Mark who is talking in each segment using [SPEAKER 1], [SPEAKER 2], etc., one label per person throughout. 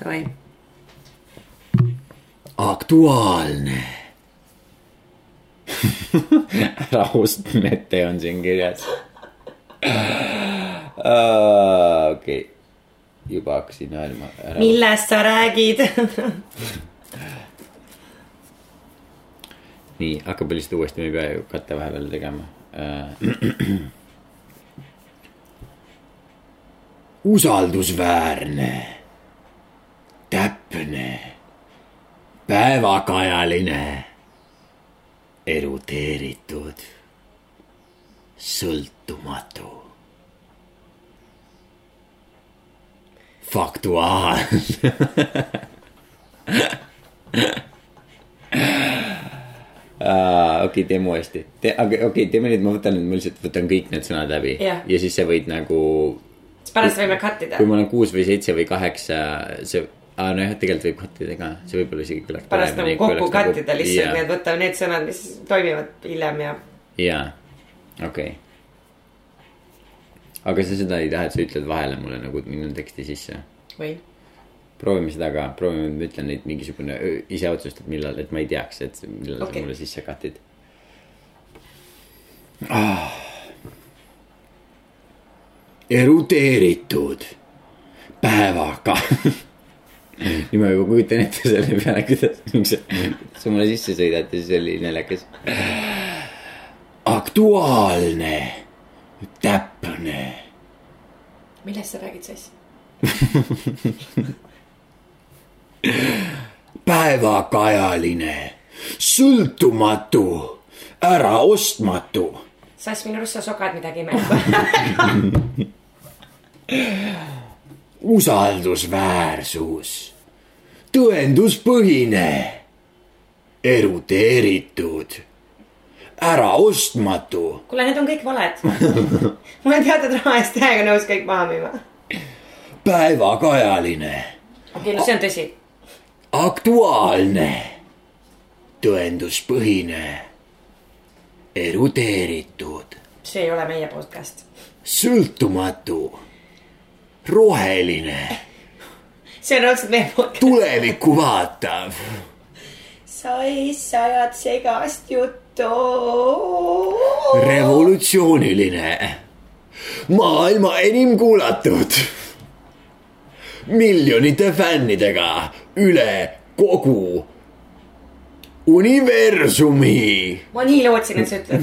[SPEAKER 1] Davai.
[SPEAKER 2] aktuaalne. rahustmete on siin kirjas. okei, juba hakkasin ära.
[SPEAKER 1] millest sa räägid?
[SPEAKER 2] nii, hakkab lihtsalt uuesti, me ei pea ju katte vahepeal tegema. usaldusväärne, täpne, päevakajaline, erudeeritud, sõltumatu, faktuaalne. Aa, okei, teeme uuesti, okei okay,, teeme nüüd, ma võtan nüüd, ma lihtsalt võtan kõik need sõnad läbi
[SPEAKER 1] Jah.
[SPEAKER 2] ja siis sa võid nagu,
[SPEAKER 1] pärast võime cut ida
[SPEAKER 2] kui. mul on kuus või seitse või kaheksa, see, aa nojah, tegelikult võib kattida ka, see võib-olla isegi kõlaks.
[SPEAKER 1] pärast nagu kokku cut ida lihtsalt, nii et võtame need sõnad, mis toimivad hiljem ja.
[SPEAKER 2] jaa, okei okay.. aga sa seda ei taha, et sa ütled vahele mulle nagu minu teksti sisse
[SPEAKER 1] või?
[SPEAKER 2] proovime seda ka, proovime, ma ütlen neid mingisugune, ise otsustad, millal, et ma ei teaks, et millal okay. Sa mulle sisse cut'id ah.. erudeeritud päevaga. nüüd ma juba kujutan ette selle peale, kuidas, sa, mulle sisse sõidad ja siis oli naljakas. aktuaalne, täpne
[SPEAKER 1] millest sa räägid siis?
[SPEAKER 2] päevakajaline, sõltumatu, äraostmatu,
[SPEAKER 1] Sass, minu arust sa sogad midagi mängu.
[SPEAKER 2] usaldusväärsus, tõenduspõhine, erudeeritud, äraostmatu,
[SPEAKER 1] kuule, need on kõik valed. ma olen teatud raha eest täiega nõus kõik maha müüma.
[SPEAKER 2] päevakajaline,
[SPEAKER 1] okei, no see on tõsi.
[SPEAKER 2] aktuaalne, tõenduspõhine, erudeeritud,
[SPEAKER 1] see ei ole meie podcast.
[SPEAKER 2] sõltumatu, roheline
[SPEAKER 1] see on raudselt meie podcast.
[SPEAKER 2] tulevikku vaatav,
[SPEAKER 1] Sais, sa ajad segast juttu.
[SPEAKER 2] revolutsiooniline, maailma enim kuulatud, miljonite fännidega üle kogu universumi.
[SPEAKER 1] ma nii lootsin, et sa ütled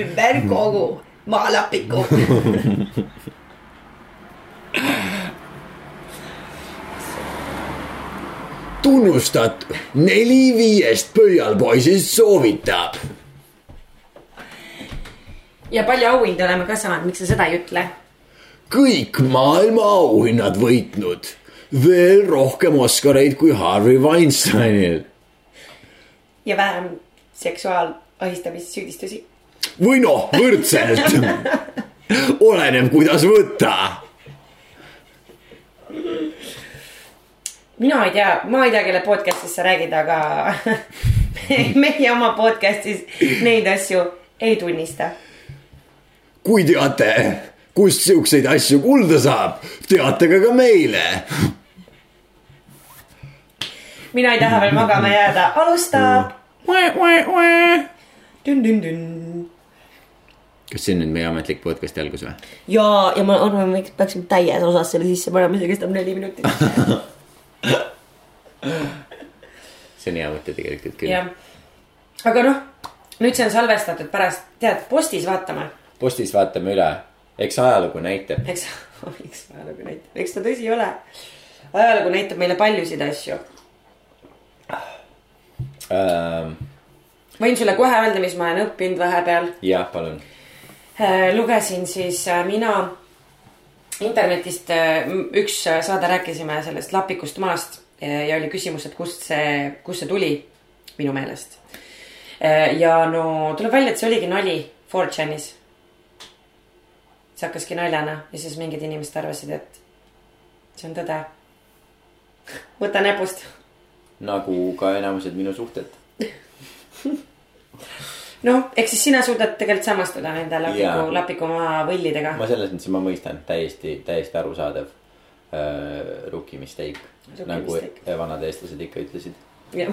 [SPEAKER 1] ümber kogu maalapiku.
[SPEAKER 2] tunnustatud, neli viiest pöialpoisist soovitab
[SPEAKER 1] ja palju auhindu oleme ka saanud, miks sa seda ei ütle?
[SPEAKER 2] kõik maailma auhinnad võitnud, veel rohkem Oscareid kui Harvey Weinsteinil
[SPEAKER 1] ja vähem seksuaalahistamissüüdistusi.
[SPEAKER 2] või noh, võrdselt. oleneb, kuidas võtta.
[SPEAKER 1] Mina ei tea, ma ei tea, kelle podcast'ist sa räägid, aga meie oma podcast'is neid asju ei tunnista.
[SPEAKER 2] kui teate, kust siukseid asju kuulda saab, teatage ka meile.
[SPEAKER 1] mina ei taha veel magama jääda, alustab.
[SPEAKER 2] kas see on nüüd meie ametlik podcast'i algus või?
[SPEAKER 1] ja, ja ma arvan, me peaksime täies osas selle sisse panema, see kestab neli minutit.
[SPEAKER 2] see on hea mõte tegelikult küll.
[SPEAKER 1] jah, aga noh, nüüd see on salvestatud pärast, tead, postis vaatame,
[SPEAKER 2] postis vaatame üle, eks ajalugu näitab.
[SPEAKER 1] eks, eks ajalugu näitab, eks ta tõsi ole. ajalugu näitab meile paljusid asju.
[SPEAKER 2] Ähm,
[SPEAKER 1] võin sulle kohe öelda, mis ma olen õppinud vahepeal
[SPEAKER 2] jah, palun.
[SPEAKER 1] Äh, lugesin siis äh, mina internetist äh, üks äh, saade rääkisime sellest lapikust maast äh, ja oli küsimus, et kust see, kust see tuli minu meelest. ja no tuleb välja, et see oligi nali 4chanis. see hakkaski naljana ja siis mingid inimesed arvasid, et see on tõde. võta näpust.
[SPEAKER 2] nagu ka enamused minu suhted.
[SPEAKER 1] noh, eks siis sina suudad tegelikult samastuda nende lapiku lapikumaa võllidega.
[SPEAKER 2] ma selles mõttes, ma mõistan, täiesti, täiesti arusaadav. äh, rookie mistake,
[SPEAKER 1] Rookie
[SPEAKER 2] nagu
[SPEAKER 1] mistake.
[SPEAKER 2] vanad eestlased ikka ütlesid
[SPEAKER 1] jah,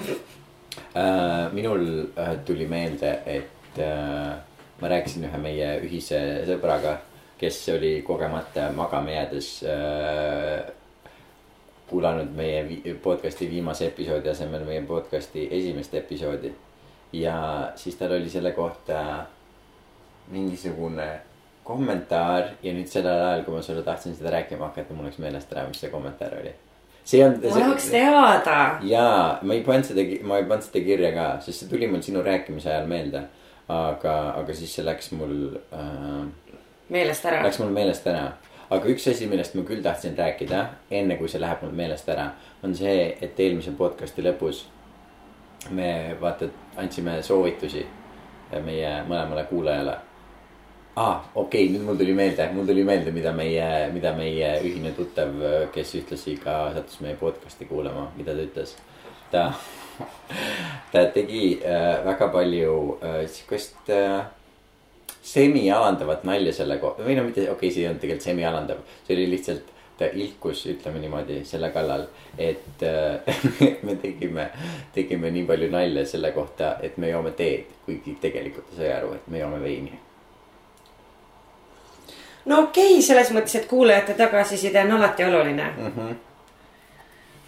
[SPEAKER 2] äh,. minul äh, tuli meelde, et äh, ma rääkisin ühe meie ühise sõbraga, kes oli kogemata magama jäädes äh, kuulanud meie podcast'i viimase episoodi asemel meie podcast'i esimest episoodi. Ja siis tal oli selle kohta mingisugune kommentaar ja nüüd sellel ajal, kui ma sulle tahtsin seda rääkima hakata, mul läks meelest ära, mis see kommentaar oli. see on.
[SPEAKER 1] ma tahaks teada.
[SPEAKER 2] jaa, ma ei pannud seda, ma ei pannud seda kirja ka, sest see tuli mul sinu rääkimise ajal meelde. aga, aga siis see läks mul äh,,
[SPEAKER 1] meelest ära.
[SPEAKER 2] läks mul meelest ära. aga üks asi, millest ma küll tahtsin rääkida, enne kui see läheb mul meelest ära, on see, et eelmise podcast'i lõpus me vaata, andsime soovitusi meie mõlemale kuulajale aa ah,, okei okay,, nüüd mul tuli meelde, mul tuli meelde, mida meie, mida meie ühine tuttav, kes ühtlasi ka sattus meie podcast'i kuulama, mida ta ütles. ta, ta tegi äh, väga palju äh, sihukest äh, semi-alandavat nalja selle kohta või no mitte, okei okay,, see ei olnud tegelikult semi-alandav, see oli lihtsalt ta ilkus, ütleme niimoodi selle kallal, et äh, me tegime, tegime nii palju nalja selle kohta, et me joome teed, kuigi tegelikult ta sai aru, et me joome veini
[SPEAKER 1] no okei okay,, selles mõttes, et kuulajate tagasiside on alati oluline.
[SPEAKER 2] mm. -hmm.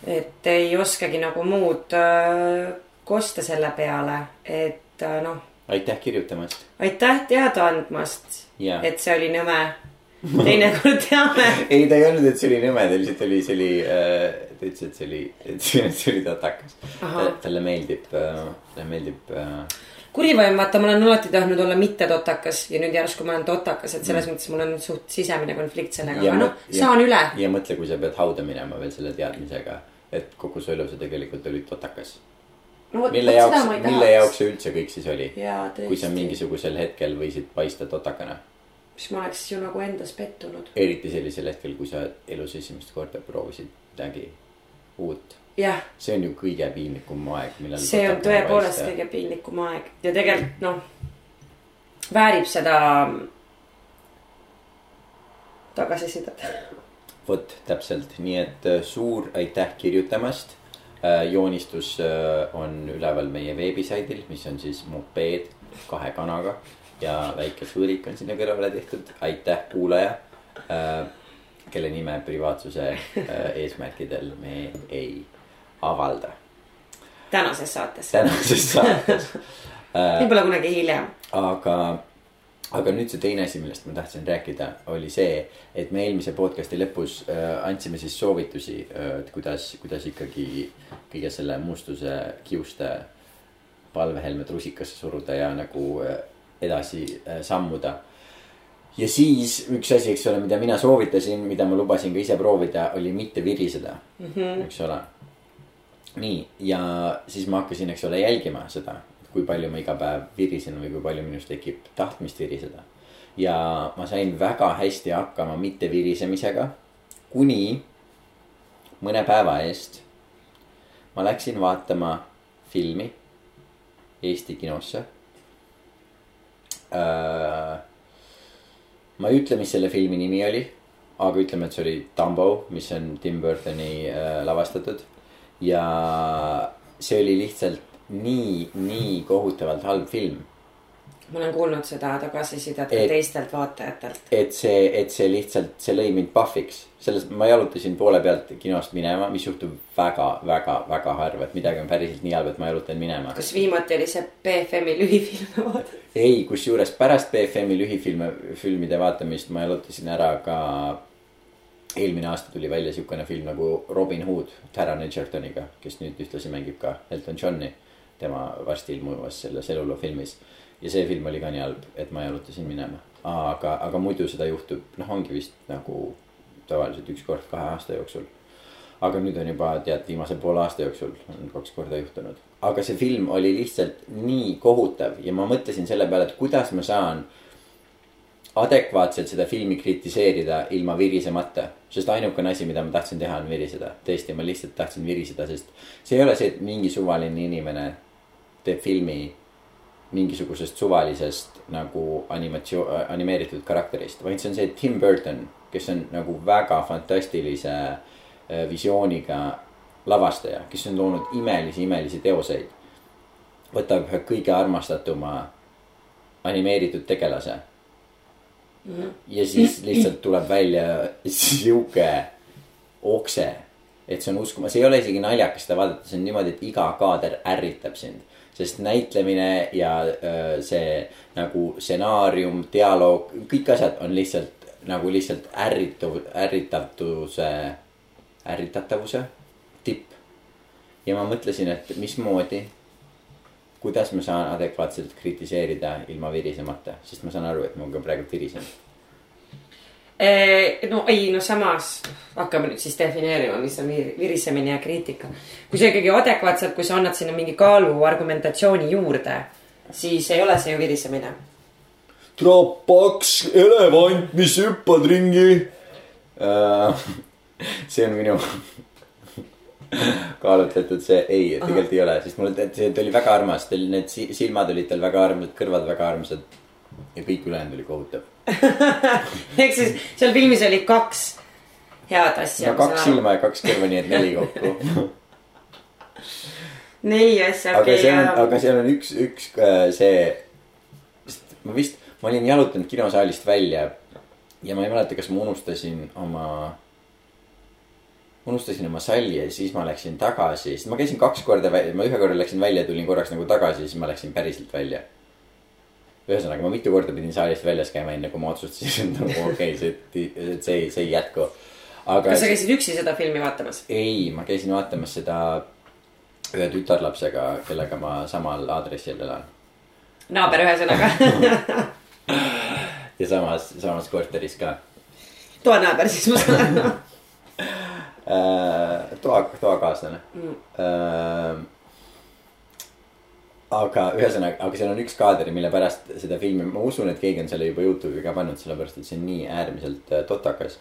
[SPEAKER 1] et ei oskagi nagu muud äh, kosta selle peale, et äh, noh,
[SPEAKER 2] aitäh kirjutamast.
[SPEAKER 1] aitäh teada andmast
[SPEAKER 2] Jaa.
[SPEAKER 1] et see oli nõme. teinekord teame.
[SPEAKER 2] ei, ta ei öelnud, et see oli nõme, ta lihtsalt oli, see oli äh,, ta ütles, et see oli, et see oli totakas. Talle meeldib äh,, talle meeldib äh,
[SPEAKER 1] kurivaim, vaata, ma olen alati tahtnud olla mitte totakas ja nüüd järsku ma olen totakas, et selles mm. mõttes mul on suht sisemine konflikt sellega, aga noh, saan üle.
[SPEAKER 2] ja mõtle, kui sa pead hauda minema veel selle teadmisega, et kogu su elu sa tegelikult olid totakas.
[SPEAKER 1] no vot,
[SPEAKER 2] mille
[SPEAKER 1] seda
[SPEAKER 2] jaoks mille jaoks see üldse kõik siis oli? kui sa mingisugusel hetkel võisid paista totakana.
[SPEAKER 1] Siis ma oleks ju nagu endas pettunud.
[SPEAKER 2] eriti sellisel hetkel, kui sa elus esimest korda proovisid midagi uut. see on ju kõige piinlikum aeg, millal.
[SPEAKER 1] see on tõepoolest kõige piinlikum aeg ja tegelikult noh, väärib seda tagasisidet.
[SPEAKER 2] vot täpselt, nii et äh, suur aitäh kirjutamast. joonistus äh, on üleval meie veebisaidil, mis on siis mopeed kahe kanaga ja väike sõõrik on sinna kõrvale tehtud, aitäh kuulaja. kelle nime privaatsuse äh, eesmärkidel me ei avalda
[SPEAKER 1] tänases saates.
[SPEAKER 2] tänases saates.
[SPEAKER 1] võib-olla kunagi hiljem.
[SPEAKER 2] aga, aga nüüd see teine asi, millest ma tahtsin rääkida, oli see, et me eelmise podcast'i lõpus äh, andsime siis soovitusi äh,, et kuidas, kuidas ikkagi kõige selle mustuse kiuste palvehelmed rusikasse suruda ja nagu äh, edasi äh, sammuda. ja siis üks asi, eks ole, mida mina soovitasin, mida ma lubasin ka ise proovida, oli mitte viriseda mm, -hmm. eks ole nii, ja siis ma hakkasin, eks ole, jälgima seda, kui palju ma iga päev virisen või kui palju minus tekib tahtmist viriseda. ja ma sain väga hästi hakkama mitte virisemisega, kuni mõne päeva eest ma läksin vaatama filmi Eesti kinosse. Ma ei ütle, mis selle filmi nimi oli, aga ütleme, et see oli Dumbo, mis on Tim Burtoni äh, lavastatud. Ja see oli lihtsalt nii, nii kohutavalt halb film,
[SPEAKER 1] ma olen kuulnud seda tagasisidet
[SPEAKER 2] Et-
[SPEAKER 1] teistelt vaatajatelt.
[SPEAKER 2] et see, et see lihtsalt, see lõi mind pahviks. selles, ma jalutasin poole pealt kinost minema, mis juhtub väga, väga, väga harva, et midagi on päriselt nii halb, et ma jalutan minema.
[SPEAKER 1] kas viimati oli see BFM-i lühifilme vaadata?
[SPEAKER 2] ei, kusjuures pärast BFM-i lühifilme, filmide vaatamist ma jalutasin ära ka. eelmine aasta tuli välja siukene film nagu Robin Hood Taron Egertoniga, kes nüüd ühtlasi mängib ka Elton Johni. tema varsti ilmuvas selles eluloo filmis ja see film oli ka nii halb, et ma jalutasin minema. aga, aga muidu seda juhtub, noh, ongi vist nagu tavaliselt üks kord kahe aasta jooksul. aga nüüd on juba tead viimase poole aasta jooksul on kaks korda juhtunud. aga see film oli lihtsalt nii kohutav ja ma mõtlesin selle peale, et kuidas ma saan adekvaatselt seda filmi kritiseerida ilma virisemata. sest ainukene asi, mida ma tahtsin teha, on viriseda. tõesti, ma lihtsalt tahtsin viriseda, sest see ei ole see, et mingi suvaline inimene teeb filmi mingisugusest suvalisest nagu animatsioon, animeeritud karakterist, vaid see on see, Tim Burton kes on nagu väga fantastilise äh, visiooniga lavastaja, kes on loonud imelisi, imelisi teoseid. võtab ühe kõige armastatuma animeeritud tegelase. -hmm. ja siis lihtsalt tuleb välja sihuke okse, et see on uskuma, see ei ole isegi naljakas seda vaadata, see on niimoodi, et iga kaader ärritab sind sest näitlemine ja see nagu stsenaarium, dialoog, kõik asjad on lihtsalt nagu lihtsalt ärritav, ärritatuse, ärritatavuse tipp. ja ma mõtlesin, et mismoodi, kuidas ma saan adekvaatselt kritiseerida ilma virisemata, sest ma saan aru, et ma ka praegu virisen
[SPEAKER 1] no ei, no samas hakkame nüüd siis defineerima, mis on virisemine ja kriitika. kui sa ikkagi adekvaatselt, kui sa annad sinna mingi kaalu argumentatsiooni juurde, siis ei ole see ju virisemine.
[SPEAKER 2] trapaks elevant, mis hüppad ringi uh,. see on minu kaalutletud see, ei, tegelikult ei ole, sest mulle, see oli väga armas, teil need silmad olid tal väga armsad, kõrvad väga armsad. ja kõik ülejäänud oli kohutav
[SPEAKER 1] ehk siis seal filmis oli kaks head asja.
[SPEAKER 2] no kaks silma ja kaks kõrva, nii et neli kokku.
[SPEAKER 1] Neli asja,
[SPEAKER 2] aga seal on, aga seal on üks, üks äh, see, sest ma vist, ma olin jalutanud kinosaalist välja ja ma ei mäleta, kas ma unustasin oma, unustasin oma salli ja siis ma läksin tagasi, sest ma käisin kaks korda välja, ma ühe korra läksin välja, tulin korraks nagu tagasi, siis ma läksin päriselt välja ühesõnaga, ma mitu korda pidin saalist väljas käima, enne kui ma otsustasin, et nagu okei okay,, see, see ei, see ei jätku.
[SPEAKER 1] aga. kas sa käisid üksi seda filmi vaatamas?
[SPEAKER 2] ei, ma käisin vaatamas seda ühe tütarlapsega, kellega ma samal aadressil elan.
[SPEAKER 1] naaber ühesõnaga
[SPEAKER 2] ja samas, samas korteris ka.
[SPEAKER 1] toanaaber siis ma saan aru
[SPEAKER 2] äh, toa, toakaaslane mm. Aga ühesõnaga, aga seal on üks kaader, mille pärast seda filmi, ma usun, et keegi on selle juba Youtube'i ka pannud, sellepärast et see on nii äärmiselt äh, totakas.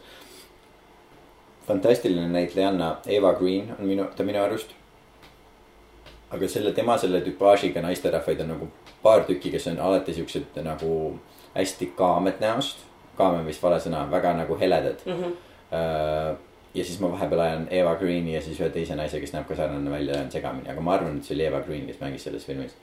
[SPEAKER 2] fantastiline näitlejanna Eva Green on minu, ta minu arust. aga selle, tema selle tüpaažiga naisterahvaid on nagu paar tükki, kes on alati siuksed nagu hästi kaamed näost. kaam on vist vale sõna, väga nagu heledad mm. -hmm. Uh, ja siis ma vahepeal ajan Eva Greeni ja siis ühe teise naise, kes näeb ka sarnane välja, on segamini, aga ma arvan, et see oli Eva Green, kes mängis selles filmis.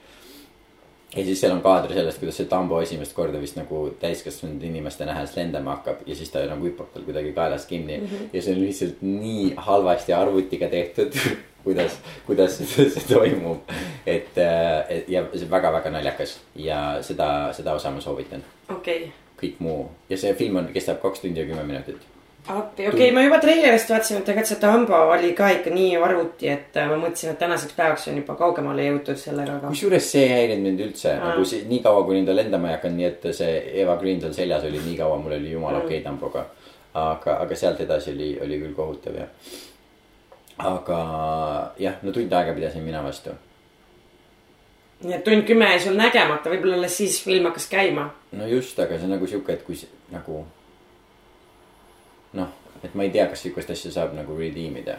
[SPEAKER 2] ja siis seal on kaadri sellest, kuidas see Tambo esimest korda vist nagu täiskasvanud inimeste nähes lendama hakkab ja siis ta nagu hüppab tal kuidagi kaelast kinni mm. -hmm. ja see on lihtsalt nii halvasti arvutiga tehtud kuidas, kuidas see, see toimub. et, et ja see väga-väga naljakas ja seda, seda osa ma soovitan.
[SPEAKER 1] okei okay.
[SPEAKER 2] kõik muu ja see film on, kestab kaks tundi ja kümme minutit
[SPEAKER 1] appi, okei okay,, ma juba treilerist vaatasin, et tegelikult see Tambo oli ka ikka nii arvuti, et äh, ma mõtlesin, et tänaseks päevaks on juba kaugemale jõutud sellega, aga.
[SPEAKER 2] kusjuures see ei häirinud mind üldse mm. nagu see, nii kaua, kuni ta lendama ei hakanud, nii et see Eva Green seal seljas oli nii kaua, mul oli jumala okei okay Tamboga. aga, aga sealt edasi oli, oli küll kohutav jah. aga jah, no tund aega pidasin mina vastu.
[SPEAKER 1] nii et tund kümme jäi sul nägemata, võib-olla alles siis film hakkas käima.
[SPEAKER 2] no just, aga see on nagu sihuke, et kui nagu noh, et ma ei tea, kas sihukest asja saab nagu redeem ida.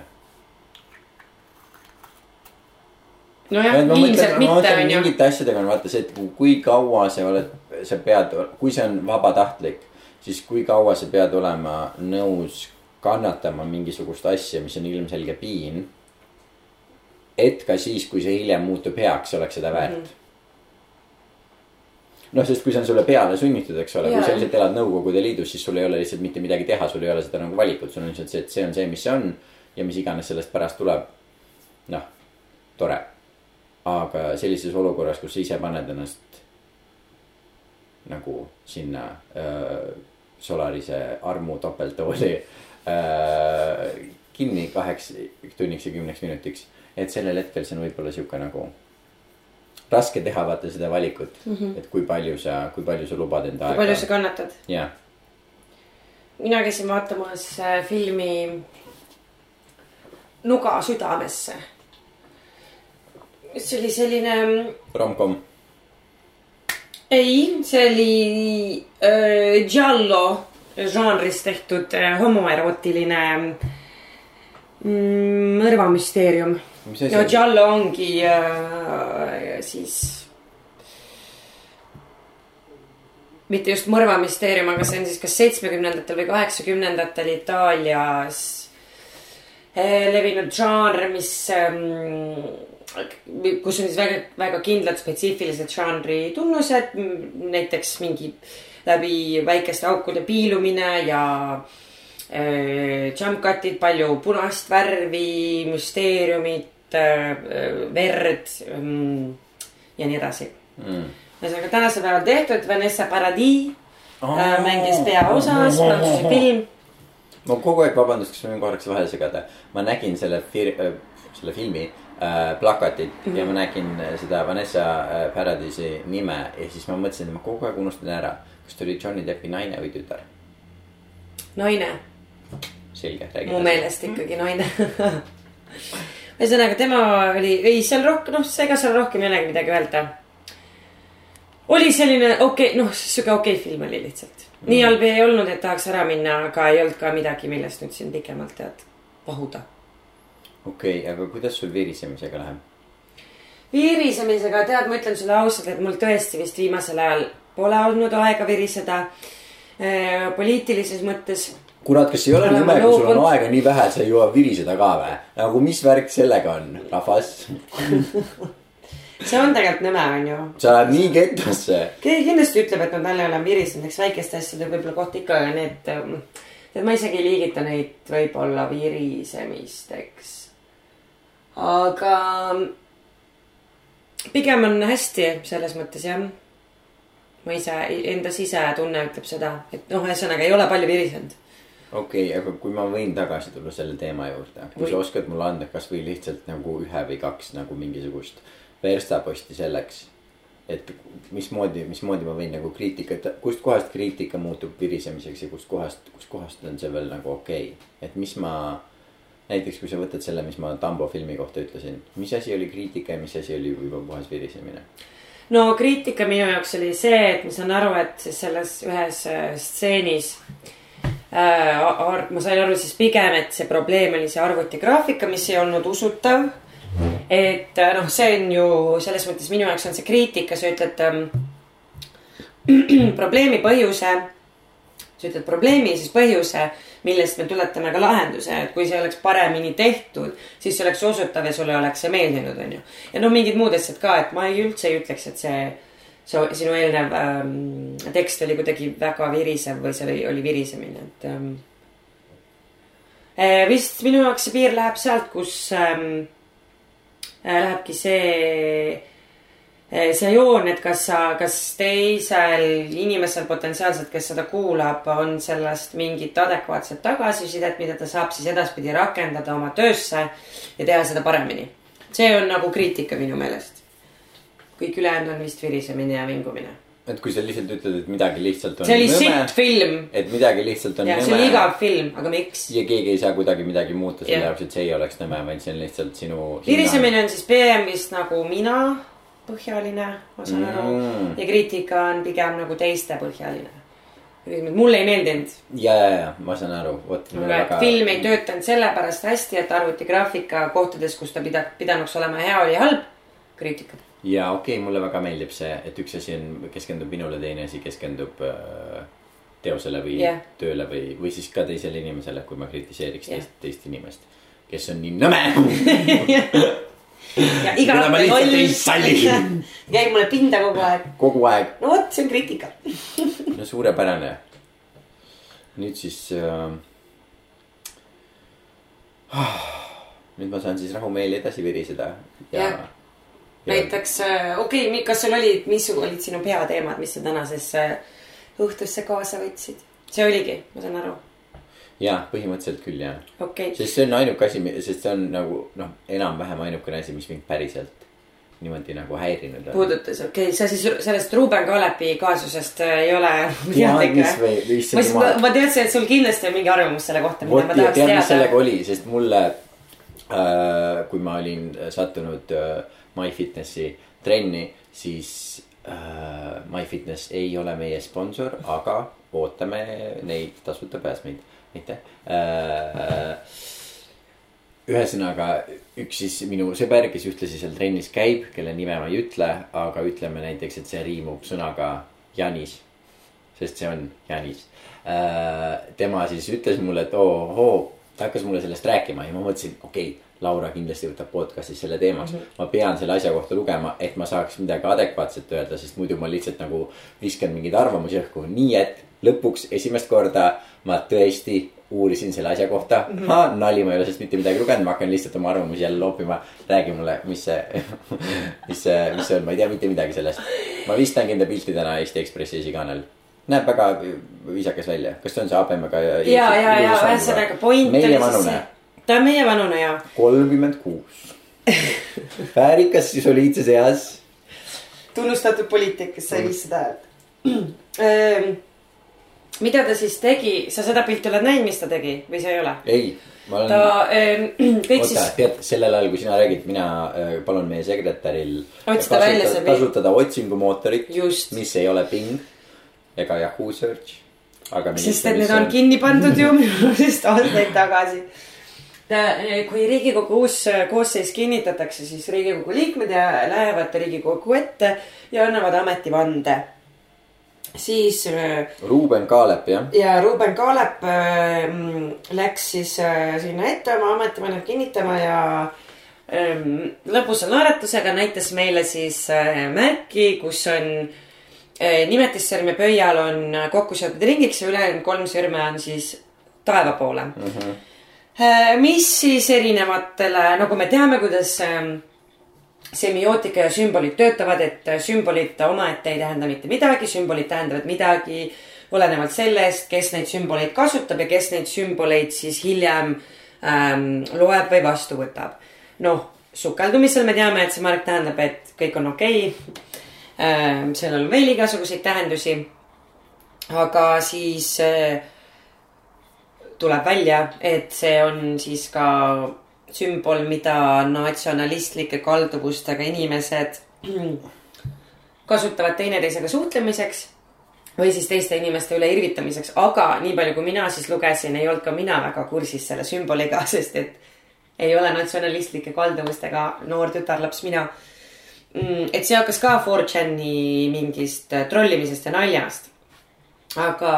[SPEAKER 1] nojah, ilmselt mitte on ju.
[SPEAKER 2] mingite asjadega on vaata see, et kui kaua sa oled, sa pead, kui see on vabatahtlik, siis kui kaua sa pead olema nõus kannatama mingisugust asja, mis on ilmselge piin. et ka siis, kui see hiljem muutub heaks, oleks seda väärt mm. -hmm noh, sest kui see on sulle peale sunnitud, eks ole, kui sa lihtsalt elad Nõukogude Liidus, siis sul ei ole lihtsalt mitte midagi teha, sul ei ole seda nagu valikut, sul on lihtsalt see, et see on see, mis see on. ja mis iganes sellest pärast tuleb. noh, tore. aga sellises olukorras, kus sa ise paned ennast nagu sinna äh, Solarise armu topelttooli äh, kinni kaheks tunniks ja kümneks minutiks. et sellel hetkel see on võib-olla sihuke nagu raske teha vaata seda valikut mm, -hmm. et kui palju sa, kui palju sa lubad enda
[SPEAKER 1] aega. kui palju sa kannatad.
[SPEAKER 2] jah.
[SPEAKER 1] mina käisin vaatamas äh, filmi Nuga südamesse. see oli selline. Mm,
[SPEAKER 2] Rom-com.
[SPEAKER 1] ei, see oli äh, Giallo žanris tehtud äh, homoerootiline mm, mõrvamüsteerium no Giallo ongi äh, siis mitte just mõrvamüsteerium, aga see on siis kas seitsmekümnendatel või kaheksakümnendatel Itaalias eh, levinud žanr, mis ähm,, kus on siis väga, väga kindlad spetsiifilised žanri tunnused, näiteks mingi läbi väikeste aukude piilumine ja äh, jump cut'id, palju punast värvi, müsteeriumit äh,, verd ähm, ja nii edasi
[SPEAKER 2] mm..
[SPEAKER 1] ühesõnaga tänasel päeval tehtud, Vanessa Paradis äh, mängis peaosas, Prantsuse film.
[SPEAKER 2] ma kogu aeg, vabandust, kas ma võin korraks vahele segada, ma nägin selle fir-, selle filmi äh, plakatit mm -hmm. ja ma nägin äh, seda Vanessa äh, Paradise'i nime ja siis ma mõtlesin, et ma kogu aeg unustan ära, kas ta oli Johnny Deppi naine või tütar.
[SPEAKER 1] naine,
[SPEAKER 2] selge, räägi.
[SPEAKER 1] mu meelest ikkagi naine. ühesõnaga tema oli, ei seal rohkem, noh, ega seal rohkem ei olegi midagi öelda. oli selline okei okay,, noh, sihuke okei okay film oli lihtsalt. nii halb ei olnud, et tahaks ära minna, aga ei olnud ka midagi, millest nüüd siin pikemalt tead vahuda.
[SPEAKER 2] okei okay,, aga kuidas sul virisemisega läheb?
[SPEAKER 1] virisemisega, tead, ma ütlen sulle ausalt, et mul tõesti vist viimasel ajal pole olnud aega viriseda. poliitilises mõttes
[SPEAKER 2] kurat, kas ei ole
[SPEAKER 1] Olen
[SPEAKER 2] nõme, kui sul on aega nii vähe, et sa ei jõua viriseda ka või? nagu mis värk sellega on, rahvas?
[SPEAKER 1] see on tegelikult nõme, onju.
[SPEAKER 2] sa lähed nii ketosse.
[SPEAKER 1] keegi kindlasti ütleb, et ma talle olen virisemiseks väikeste asjade võib-olla kohta ikka, aga need, tead, ma isegi ei liigita neid võib-olla virisemisteks. aga pigem on hästi selles mõttes jah. ma ise, enda sisetunne ütleb seda, et noh, ühesõnaga ei ole palju virisenud.
[SPEAKER 2] Okei okay,, aga kui ma võin tagasi tulla selle teema juurde, kui
[SPEAKER 1] Või-
[SPEAKER 2] sa oskad mulle anda kasvõi lihtsalt nagu ühe või kaks nagu mingisugust verstaposti selleks. et mismoodi, mismoodi ma võin nagu kriitikat, kustkohast kriitika muutub virisemiseks ja kustkohast, kustkohast on see veel nagu okei okay., et mis ma. näiteks kui sa võtad selle, mis ma Tambo filmi kohta ütlesin, mis asi oli kriitika ja mis asi oli juba puhas virisemine.
[SPEAKER 1] no kriitika minu jaoks oli see, et ma saan aru, et siis selles ühes äh, stseenis äh,. Ma sain aru siis pigem, et see probleem oli see arvutigraafika, mis ei olnud usutav. et äh, noh, see on ju selles mõttes minu jaoks on see kriitika, sa ütled ähm, probleemi põhjuse. sa ütled probleemi, siis põhjuse, millest me tuletame ka lahenduse, et kui see oleks paremini tehtud, siis see oleks usutav ja sulle oleks see meeldinud, onju. ja no mingid muud asjad ka, et ma ei üldse ei ütleks, et see, see sinu eelnev ähm, tekst oli kuidagi väga virisev või see oli, oli virisemine, et ähm,. vist minu jaoks see piir läheb sealt, kus ähm, äh, lähebki see Eh, see joon, et kas sa, kas teisel inimesel potentsiaalselt, kes seda kuulab, on sellest mingit adekvaatset tagasisidet, mida ta saab siis edaspidi rakendada oma töösse ja teha seda paremini. see on nagu kriitika minu meelest. Kõik ülejäänud on vist virisemine ja vingumine.
[SPEAKER 2] et kui sa lihtsalt ütled, et midagi lihtsalt on
[SPEAKER 1] see oli sitt, film
[SPEAKER 2] et midagi lihtsalt on
[SPEAKER 1] ja see
[SPEAKER 2] nõme
[SPEAKER 1] oli igav film, aga miks?
[SPEAKER 2] ja keegi ei saa kuidagi midagi muuta selle jaoks, et see ei oleks nõme, vaid see on lihtsalt sinu.
[SPEAKER 1] virisemine on siis pigem vist nagu mina põhjaline, ma saan aru
[SPEAKER 2] Mm.
[SPEAKER 1] ja kriitika on pigem nagu teiste põhjaline. mulle ei meeldinud
[SPEAKER 2] ja, ja, ja ma saan aru, vot.
[SPEAKER 1] et film ei töötanud sellepärast hästi, et arvutigraafika kohtades, kus ta pida-, pidanuks olema hea, oli halb. kriitika.
[SPEAKER 2] Ja okei okay,, mulle väga meeldib see, et üks asi on, keskendub minule, teine asi keskendub äh, teosele või yeah. tööle või, või siis ka teisele inimesele, kui ma kritiseeriks yeah. teist, teist inimest. kes on nii nõme
[SPEAKER 1] ja iga
[SPEAKER 2] ei salli.
[SPEAKER 1] käib mulle pinda kogu aeg.
[SPEAKER 2] kogu aeg.
[SPEAKER 1] no vot, see on kriitika.
[SPEAKER 2] no suurepärane. nüüd siis äh. nüüd ma saan siis rahumeeli edasi viriseda ja,
[SPEAKER 1] Jah. Näiteks äh, okei okay,, kas sul olid, mis olid sinu peateemad, mis sa tänasesse õhtusse kaasa võtsid? see oligi, ma saan aru,
[SPEAKER 2] ja põhimõtteliselt küll jah
[SPEAKER 1] okay..
[SPEAKER 2] sest see on ainuke asi, sest see on nagu noh, enam-vähem ainukene asi, mis mind päriselt niimoodi nagu häirinud on.
[SPEAKER 1] puudutas, okei okay., sa siis sellest Ruuben Kaalepi kaasusest äh, ei ole teadlik
[SPEAKER 2] või,
[SPEAKER 1] ma ma teadsin, et sul kindlasti on mingi arvamus selle kohta, mida
[SPEAKER 2] vot
[SPEAKER 1] ma tahaks
[SPEAKER 2] tead,
[SPEAKER 1] teada
[SPEAKER 2] sellega. oli, sest mulle äh,, kui ma olin sattunud äh, MyFitnessi trenni, siis äh, MyFitness ei ole meie sponsor, aga ootame neid tasuta pääsmeid, aitäh äh,. ühesõnaga üks siis minu sõber, kes ühtlasi seal trennis käib, kelle nime ma ei ütle, aga ütleme näiteks, et see riimub sõnaga Janis. sest see on Janis äh,. tema siis ütles mulle, et ohoo, ta hakkas mulle sellest rääkima ja ma mõtlesin, okei okay, Laura kindlasti võtab podcast'is selle teemaks mm. -hmm. ma pean selle asja kohta lugema, et ma saaks midagi adekvaatset öelda, sest muidu ma lihtsalt nagu viskan mingeid arvamusi õhku, nii et lõpuks esimest korda ma tõesti uurisin selle asja kohta mm. -hmm. nali, ma ei ole sellest mitte midagi lugenud, ma hakkan lihtsalt oma arvamusi jälle loopima. räägi mulle, mis see mis see, mis see on, ma ei tea mitte midagi sellest. ma vist nägin enda pilti täna Eesti Ekspressi esikaanel. näeb väga viisakas välja, kas see on see habemega?
[SPEAKER 1] ja, ja, ja, ja ühesõnaga point
[SPEAKER 2] oli siis see
[SPEAKER 1] ta on meievanune ja.
[SPEAKER 2] kolmkümmend kuus. väärikas soliidses eas.
[SPEAKER 1] tunnustatud poliitik, kes sai viissada häält. Ehm, mida ta siis tegi, sa seda pilti oled näinud, mis ta tegi või sa ei ole?
[SPEAKER 2] ei, ma olen.
[SPEAKER 1] ta kõik
[SPEAKER 2] Oota, siis. tead, sellel ajal, kui sina räägid, mina palun meie sekretäril.
[SPEAKER 1] otsida välja see
[SPEAKER 2] pilt. kasutada otsingumootorit, mis ei ole Bing ega Yahoo Search.
[SPEAKER 1] sest et need on kinni pandud ju minu arust aastaid tagasi kui riigikogu uus eh, koosseis kinnitatakse, siis riigikogu liikmed lähevad riigikogu ette ja annavad ametivande. siis. Eh,
[SPEAKER 2] Ruuben Kaalep jah.
[SPEAKER 1] ja Ruuben Kaalep läks siis sinna ette oma ametivannet kinnitama ja lõbusa naeratusega näitas meile siis märki, kus on nimetissõrme pöial on kokku seotud ringiks ja ülejäänud kolm sõrme on siis taeva poole mm. -hmm mis siis erinevatele, nagu me teame, kuidas ähm, semiootika ja sümbolid töötavad, et äh, sümbolid omaette ei tähenda mitte midagi, sümbolid tähendavad midagi olenevalt sellest, kes neid sümboleid kasutab ja kes neid sümboleid siis hiljem ähm, loeb või vastu võtab. noh, sukeldumisel me teame, et see märk tähendab, et kõik on okei okay. ähm,. sellel on veel igasuguseid tähendusi. aga siis äh, tuleb välja, et see on siis ka sümbol, mida natsionalistlike kalduvustega inimesed kasutavad teineteisega suhtlemiseks või siis teiste inimeste üle irvitamiseks, aga nii palju, kui mina siis lugesin, ei olnud ka mina väga kursis selle sümboliga, sest et ei ole natsionalistlike kalduvustega noor tütarlaps mina. Mm, et see hakkas ka 4chan'i mingist trollimisest ja naljast. aga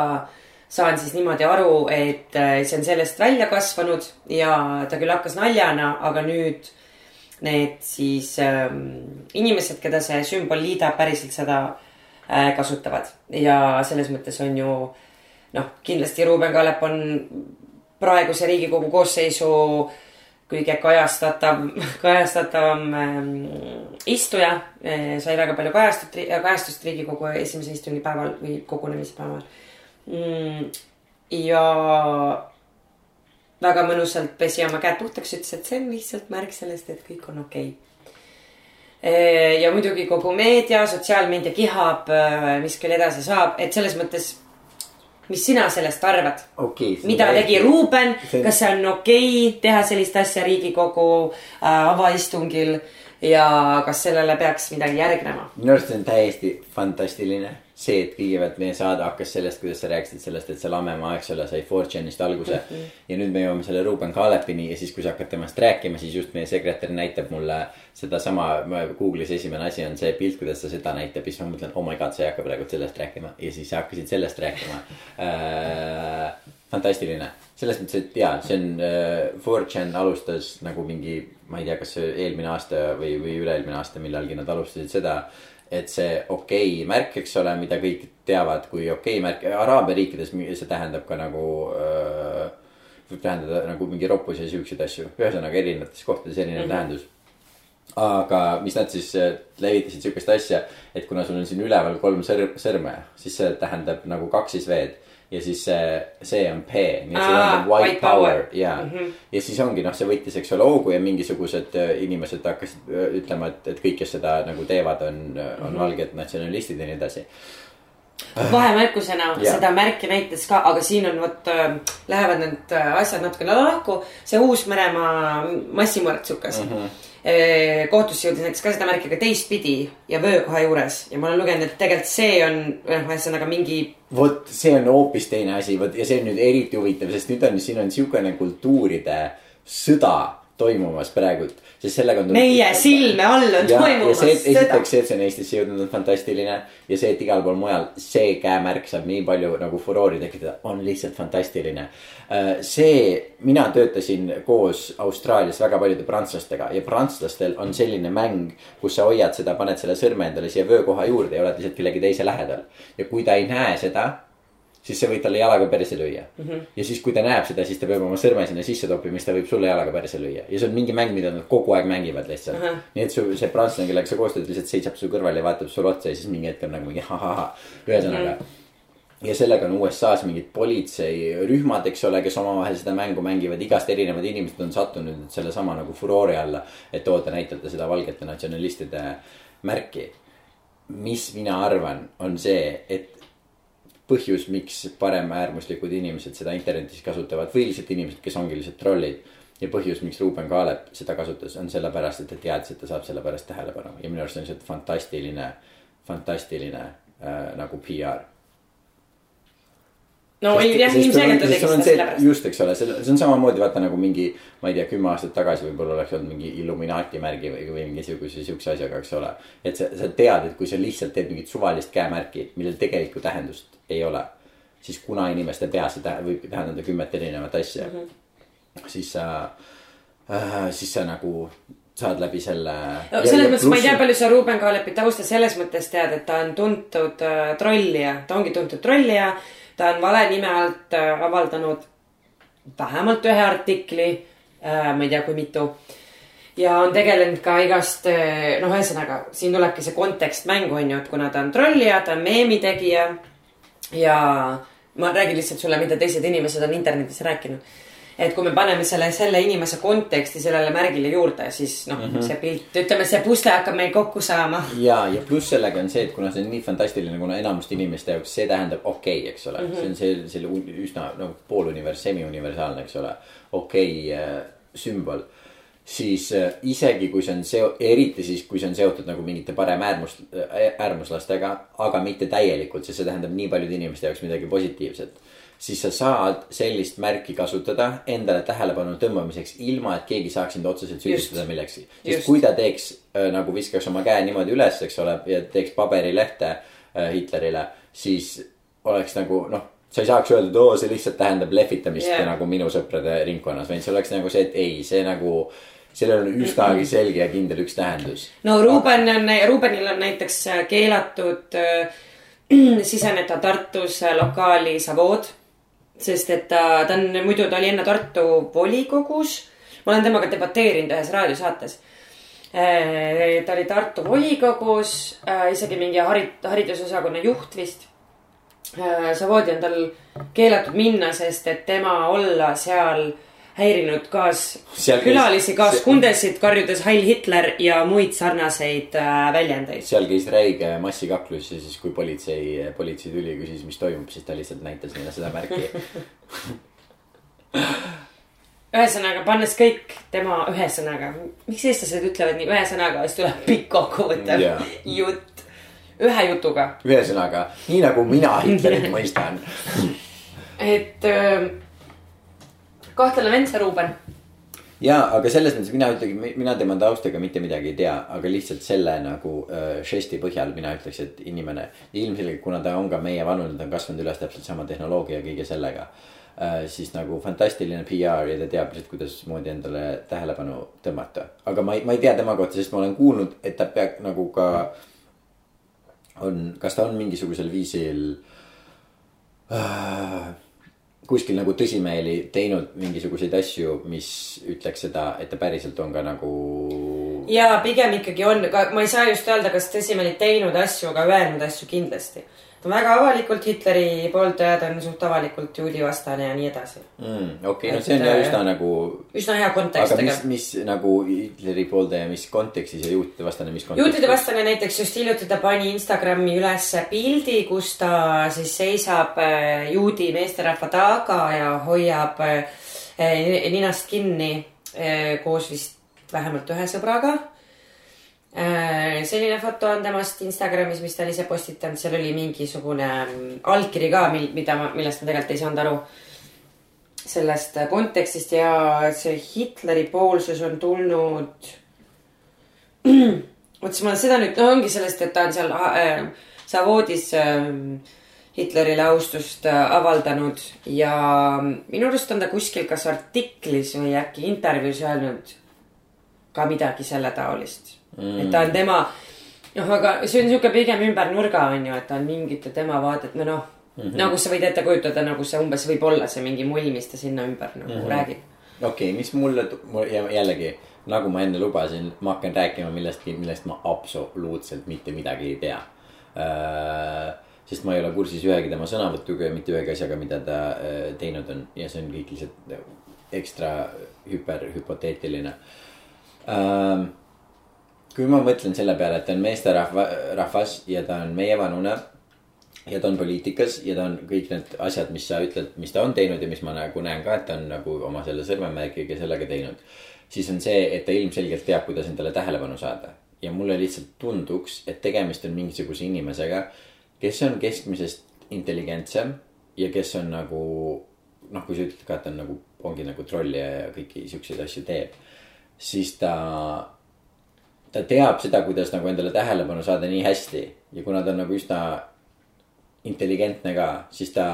[SPEAKER 1] saan siis niimoodi aru, et äh, see on sellest välja kasvanud ja ta küll hakkas naljana, aga nüüd need siis ähm, inimesed, keda see sümbol liidab, päriselt seda äh, kasutavad ja selles mõttes on ju noh, kindlasti Ruuben Kaalep on praeguse Riigikogu koosseisu kõige kajastatav, kajastatavam ähm, istuja äh,. sai väga palju kajastust, kajastust Riigikogu esimese istungipäeval või kogunemise päeval mm,. Ja väga mõnusalt pesi oma käed puhtaks, ütles, et see on lihtsalt märk sellest, et kõik on okei okay. ja muidugi kogu meedia, sotsiaalmeedia kihab, mis küll edasi saab, et selles mõttes mis sina sellest arvad
[SPEAKER 2] okay,?
[SPEAKER 1] mida tegi Ruuben see..., kas see on okei okay, teha sellist asja Riigikogu äh, avaistungil ja kas sellele peaks midagi järgnema?
[SPEAKER 2] minu arust see on täiesti fantastiline see, et kõigepealt meie saade hakkas sellest, kuidas sa rääkisid sellest, et see Lammemaa, eks ole, sai 4chan'ist alguse mm. -hmm. ja nüüd me jõuame selle Ruuben Kaalepini ja siis, kui sa hakkad temast rääkima, siis just meie sekretär näitab mulle sedasama, Google'is esimene asi on see pilt, kuidas ta seda näitab ja siis ma mõtlen, oh my god, sa ei hakka praegu sellest rääkima ja siis sa hakkasid sellest rääkima äh,. Fantastiline, selles mõttes, et jaa, see on äh,, 4chan alustas nagu mingi, ma ei tea, kas eelmine aasta või, või üle-eelmine aasta millalgi nad alustasid seda et see okei okay märk, eks ole, mida kõik teavad kui okei okay märk, Araabia riikides see tähendab ka nagu äh,. võib tähendada nagu mingi roppus ja siukseid asju, ühesõnaga erinevates kohtades erinev mm -hmm. tähendus. aga mis nad siis äh, levitasid siukest asja, et kuna sul on siin üleval kolm sõrme, sõrme, siis see tähendab nagu kaks siis V-d ja siis see, see on P, nii et see tähendab white, white power, power. ja mm, -hmm. ja siis ongi noh, see võttis, eks ole, hoogu ja mingisugused äh, inimesed hakkasid äh, ütlema, et, et kõik, kes seda nagu teevad, on mm, -hmm. on mhm. valged natsionalistid ja nii edasi
[SPEAKER 1] vahemärkusena ja. seda märki näitas ka, aga siin on vot äh,, lähevad need asjad natukene lahku. see Uus-Meremaa massimõrtsukas mm. -hmm kohtusse jõudis näiteks ka seda märki ka teistpidi ja vöökoha juures ja ma olen lugenud, et tegelikult see on, noh, ühesõnaga mingi.
[SPEAKER 2] vot see on hoopis teine asi, vot ja see on nüüd eriti huvitav, sest nüüd on, siin on siukene kultuuride sõda toimumas praegu, sest sellega on.
[SPEAKER 1] meie silme all on ja, toimumas
[SPEAKER 2] ja see, esiteks see, et see on Eestisse jõudnud, on fantastiline. ja see, et igal pool mujal see käemärk saab nii palju nagu furoori tekitada, on lihtsalt fantastiline. Äh, see, mina töötasin koos Austraalias väga paljude prantslastega ja prantslastel on selline mäng, kus sa hoiad seda, paned selle sõrme endale siia vöökoha juurde ja oled lihtsalt kellegi teise lähedal. ja kui ta ei näe seda siis sa võid talle jalaga perse lüüa mm. -hmm. ja siis, kui ta näeb seda, siis ta peab oma sõrme sinna sisse toppima, siis ta võib sulle jalaga perse lüüa. ja see on mingi mäng, mida nad kogu aeg mängivad lihtsalt mm. -hmm. nii et su, see prantslane, kellega sa koos teed, lihtsalt seisab su kõrval ja vaatab sulle otsa ja siis mingi hetk on nagu mingi ha-ha-ha. ühesõnaga mm. -hmm. ja sellega on USA-s mingid politseirühmad, eks ole, kes omavahel seda mängu mängivad, igast erinevad inimesed on sattunud sellesama nagu furoori alla. et oota, näitate seda valgete natsionalistide märki. mis mina arvan, on see, et põhjus, miks paremäärmuslikud inimesed seda internetis kasutavad või lihtsalt inimesed, kes ongi lihtsalt trollid. ja põhjus, miks Ruuben Kaalep seda kasutas, on sellepärast, et ta teadis, et ta saab selle pärast tähelepanu ja minu arust on lihtsalt fantastiline, fantastiline äh, nagu PR
[SPEAKER 1] no sest, jah, ilmselgelt ta tegi seda
[SPEAKER 2] sellepärast. just, eks ole, see, see on samamoodi vaata nagu mingi, ma ei tea, kümme aastat tagasi võib-olla oleks olnud mingi Illuminaati märgi või, või mingisuguse siukse asjaga, eks ole. et sa, sa tead, et kui sa lihtsalt teed mingit suvalist käemärki, millel tegelikku tähendust ei ole. siis kuna inimeste peas see tähendab, võib tähendada kümmet erinevat asja mm. -hmm. siis sa äh,, siis sa nagu saad läbi selle.
[SPEAKER 1] no selles mõttes ma ei tea, palju sa Ruuben Kaalepi tausta selles mõttes tead, et ta on tuntud äh, trollija, ta ongi tuntud trollija. ta on vale nime alt äh, avaldanud vähemalt ühe artikli äh,, ma ei tea, kui mitu. ja on tegelenud ka igast, äh, noh, ühesõnaga siin tulebki see kontekst mängu, on ju, et kuna ta on trollija, ta on meemitegija ja ma räägin lihtsalt sulle, mida teised inimesed on internetis rääkinud. et kui me paneme selle, selle inimese konteksti sellele märgile juurde, siis noh mm -hmm., see pilt, ütleme, see pusle hakkab meil kokku saama.
[SPEAKER 2] ja, ja pluss sellega on see, et kuna see on nii fantastiline, kuna enamuste inimeste jaoks see tähendab okei okay,, eks ole mm, -hmm. see on see, selle üsna nagu poolunivers-, semi-universaalne, eks ole, okei okay, äh, sümbol siis äh, isegi kui see on seo-, eriti siis, kui see on seotud nagu mingite paremäärmus, äh, äärmuslastega, aga mitte täielikult, sest see tähendab nii paljude inimeste jaoks midagi positiivset. siis sa saad sellist märki kasutada endale tähelepanu tõmbamiseks, ilma et keegi saaks sind otseselt süüdistada millekski. sest kui ta teeks äh, nagu viskaks oma käe niimoodi üles, eks ole, ja teeks paberilehte Hitlerile, siis oleks nagu noh sa ei saaks öelda, et oo, see lihtsalt tähendab lehvitamist yeah. nagu minu sõprade ringkonnas, vaid see oleks nagu see, et ei, see nagu sellel on üsnagi selge ja kindel üks tähendus.
[SPEAKER 1] no Ruuben on, Ruubenil on näiteks keelatud äh, siseneda Tartus lokaali Savood. sest et ta, ta on, muidu ta oli enne Tartu volikogus. ma olen temaga debateerinud ühes raadiosaates äh,. ta oli Tartu volikogus äh,, isegi mingi harid-, haridusosakonna juht vist äh,. Savoodi on tal keelatud minna, sest et tema olla seal äh, häirinud kaaskülalisi, kaaskundesid, karjudes Heil Hitler ja muid sarnaseid äh, väljendeid.
[SPEAKER 2] seal käis räige massikaklus ja siis, kui politsei, politsei tuli ja küsis, mis toimub, siis ta lihtsalt näitas neile seda märki
[SPEAKER 1] ühesõnaga, pannes kõik tema ühesõnaga, miks eestlased ütlevad nii ühesõnaga, siis tuleb pikk kokkuvõttev yeah. jutt, ühe jutuga.
[SPEAKER 2] ühesõnaga, nii nagu mina Hitlerit mõistan
[SPEAKER 1] et äh, kahtlane vend see Ruuben.
[SPEAKER 2] ja, aga selles mõttes mina ütlegi, mina tema taustaga mitte midagi ei tea, aga lihtsalt selle nagu äh, žesti põhjal mina ütleks, et inimene. ilmselgelt, kuna ta on ka meie vanune, ta on kasvanud üles täpselt sama tehnoloogia ja kõige sellega äh,. siis nagu fantastiline PR ja ta teab lihtsalt, kuidasmoodi endale tähelepanu tõmmata. aga ma ei, ma ei tea tema kohta, sest ma olen kuulnud, et ta peab nagu ka. on, kas ta on mingisugusel viisil äh, kuskil nagu tõsimeeli teinud mingisuguseid asju, mis ütleks seda, et ta päriselt on ka nagu.
[SPEAKER 1] ja pigem ikkagi on, ma ei saa just öelda, kas tõsimeeli teinud asju, aga öelnud asju kindlasti ta on väga avalikult Hitleri pooldaja, ta on suht avalikult juudi vastane ja nii edasi
[SPEAKER 2] mm,. okei okay,, no see on jah üsna nagu.
[SPEAKER 1] üsna hea kontekst.
[SPEAKER 2] aga mis, mis nagu Hitleri pooldaja, mis kontekstis ja juutide vastane, mis kontekstis?
[SPEAKER 1] juutide vastane näiteks just hiljuti ta pani Instagrami ülesse pildi, kus ta siis seisab äh, juudi meesterahva taga ja hoiab äh, ninast kinni äh, koos vist vähemalt ühe sõbraga Äh, selline foto on temast Instagramis, mis ta on ise postitanud, seal oli mingisugune mm, allkiri ka, mil, mida ma, millest ma tegelikult ei saanud aru. sellest kontekstist ja see Hitleri poolsus on tulnud. vot siis ma seda nüüd, no ongi sellest, et ta on seal äh, Savoodis äh, Hitlerile austust äh, avaldanud ja minu arust on ta kuskil kas artiklis või äkki intervjuus öelnud ka midagi selle taolist mm.. et ta on tema, noh, aga see on sihuke pigem ümber nurga on ju, et ta on mingite tema vaadet või noh mm -hmm. nagu sa võid ette kujutada, nagu see umbes võib olla see mingi mull, mis ta sinna ümber nagu mm -hmm. räägib.
[SPEAKER 2] okei okay,, mis mulle, jällegi nagu ma enne lubasin, ma hakkan rääkima millestki, millest ma absoluutselt mitte midagi ei tea äh, sest ma ei ole kursis ühegi tema sõnavõtuga ja mitte ühegi asjaga, mida ta äh, teinud on ja see on kõik lihtsalt ekstra hüperhüpoteetiline ähm,. Kui ma mõtlen selle peale, et ta on meesterahva, rahvas ja ta on meievanune ja ta on poliitikas ja ta on kõik need asjad, mis sa ütled, mis ta on teinud ja mis ma nagu näen ka, et ta on nagu oma selle sõrmemärgiga sellega teinud. siis on see, et ta ilmselgelt teab, kuidas endale tähelepanu saada ja mulle lihtsalt tunduks, et tegemist on mingisuguse inimesega, kes on keskmisest intelligentsem ja kes on nagu noh, kui sa ütled ka, et ta on nagu, ongi nagu troll ja kõiki siukseid asju teeb, siis ta ta teab seda, kuidas nagu endale tähelepanu saada nii hästi ja kuna ta on nagu üsna intelligentne ka, siis ta,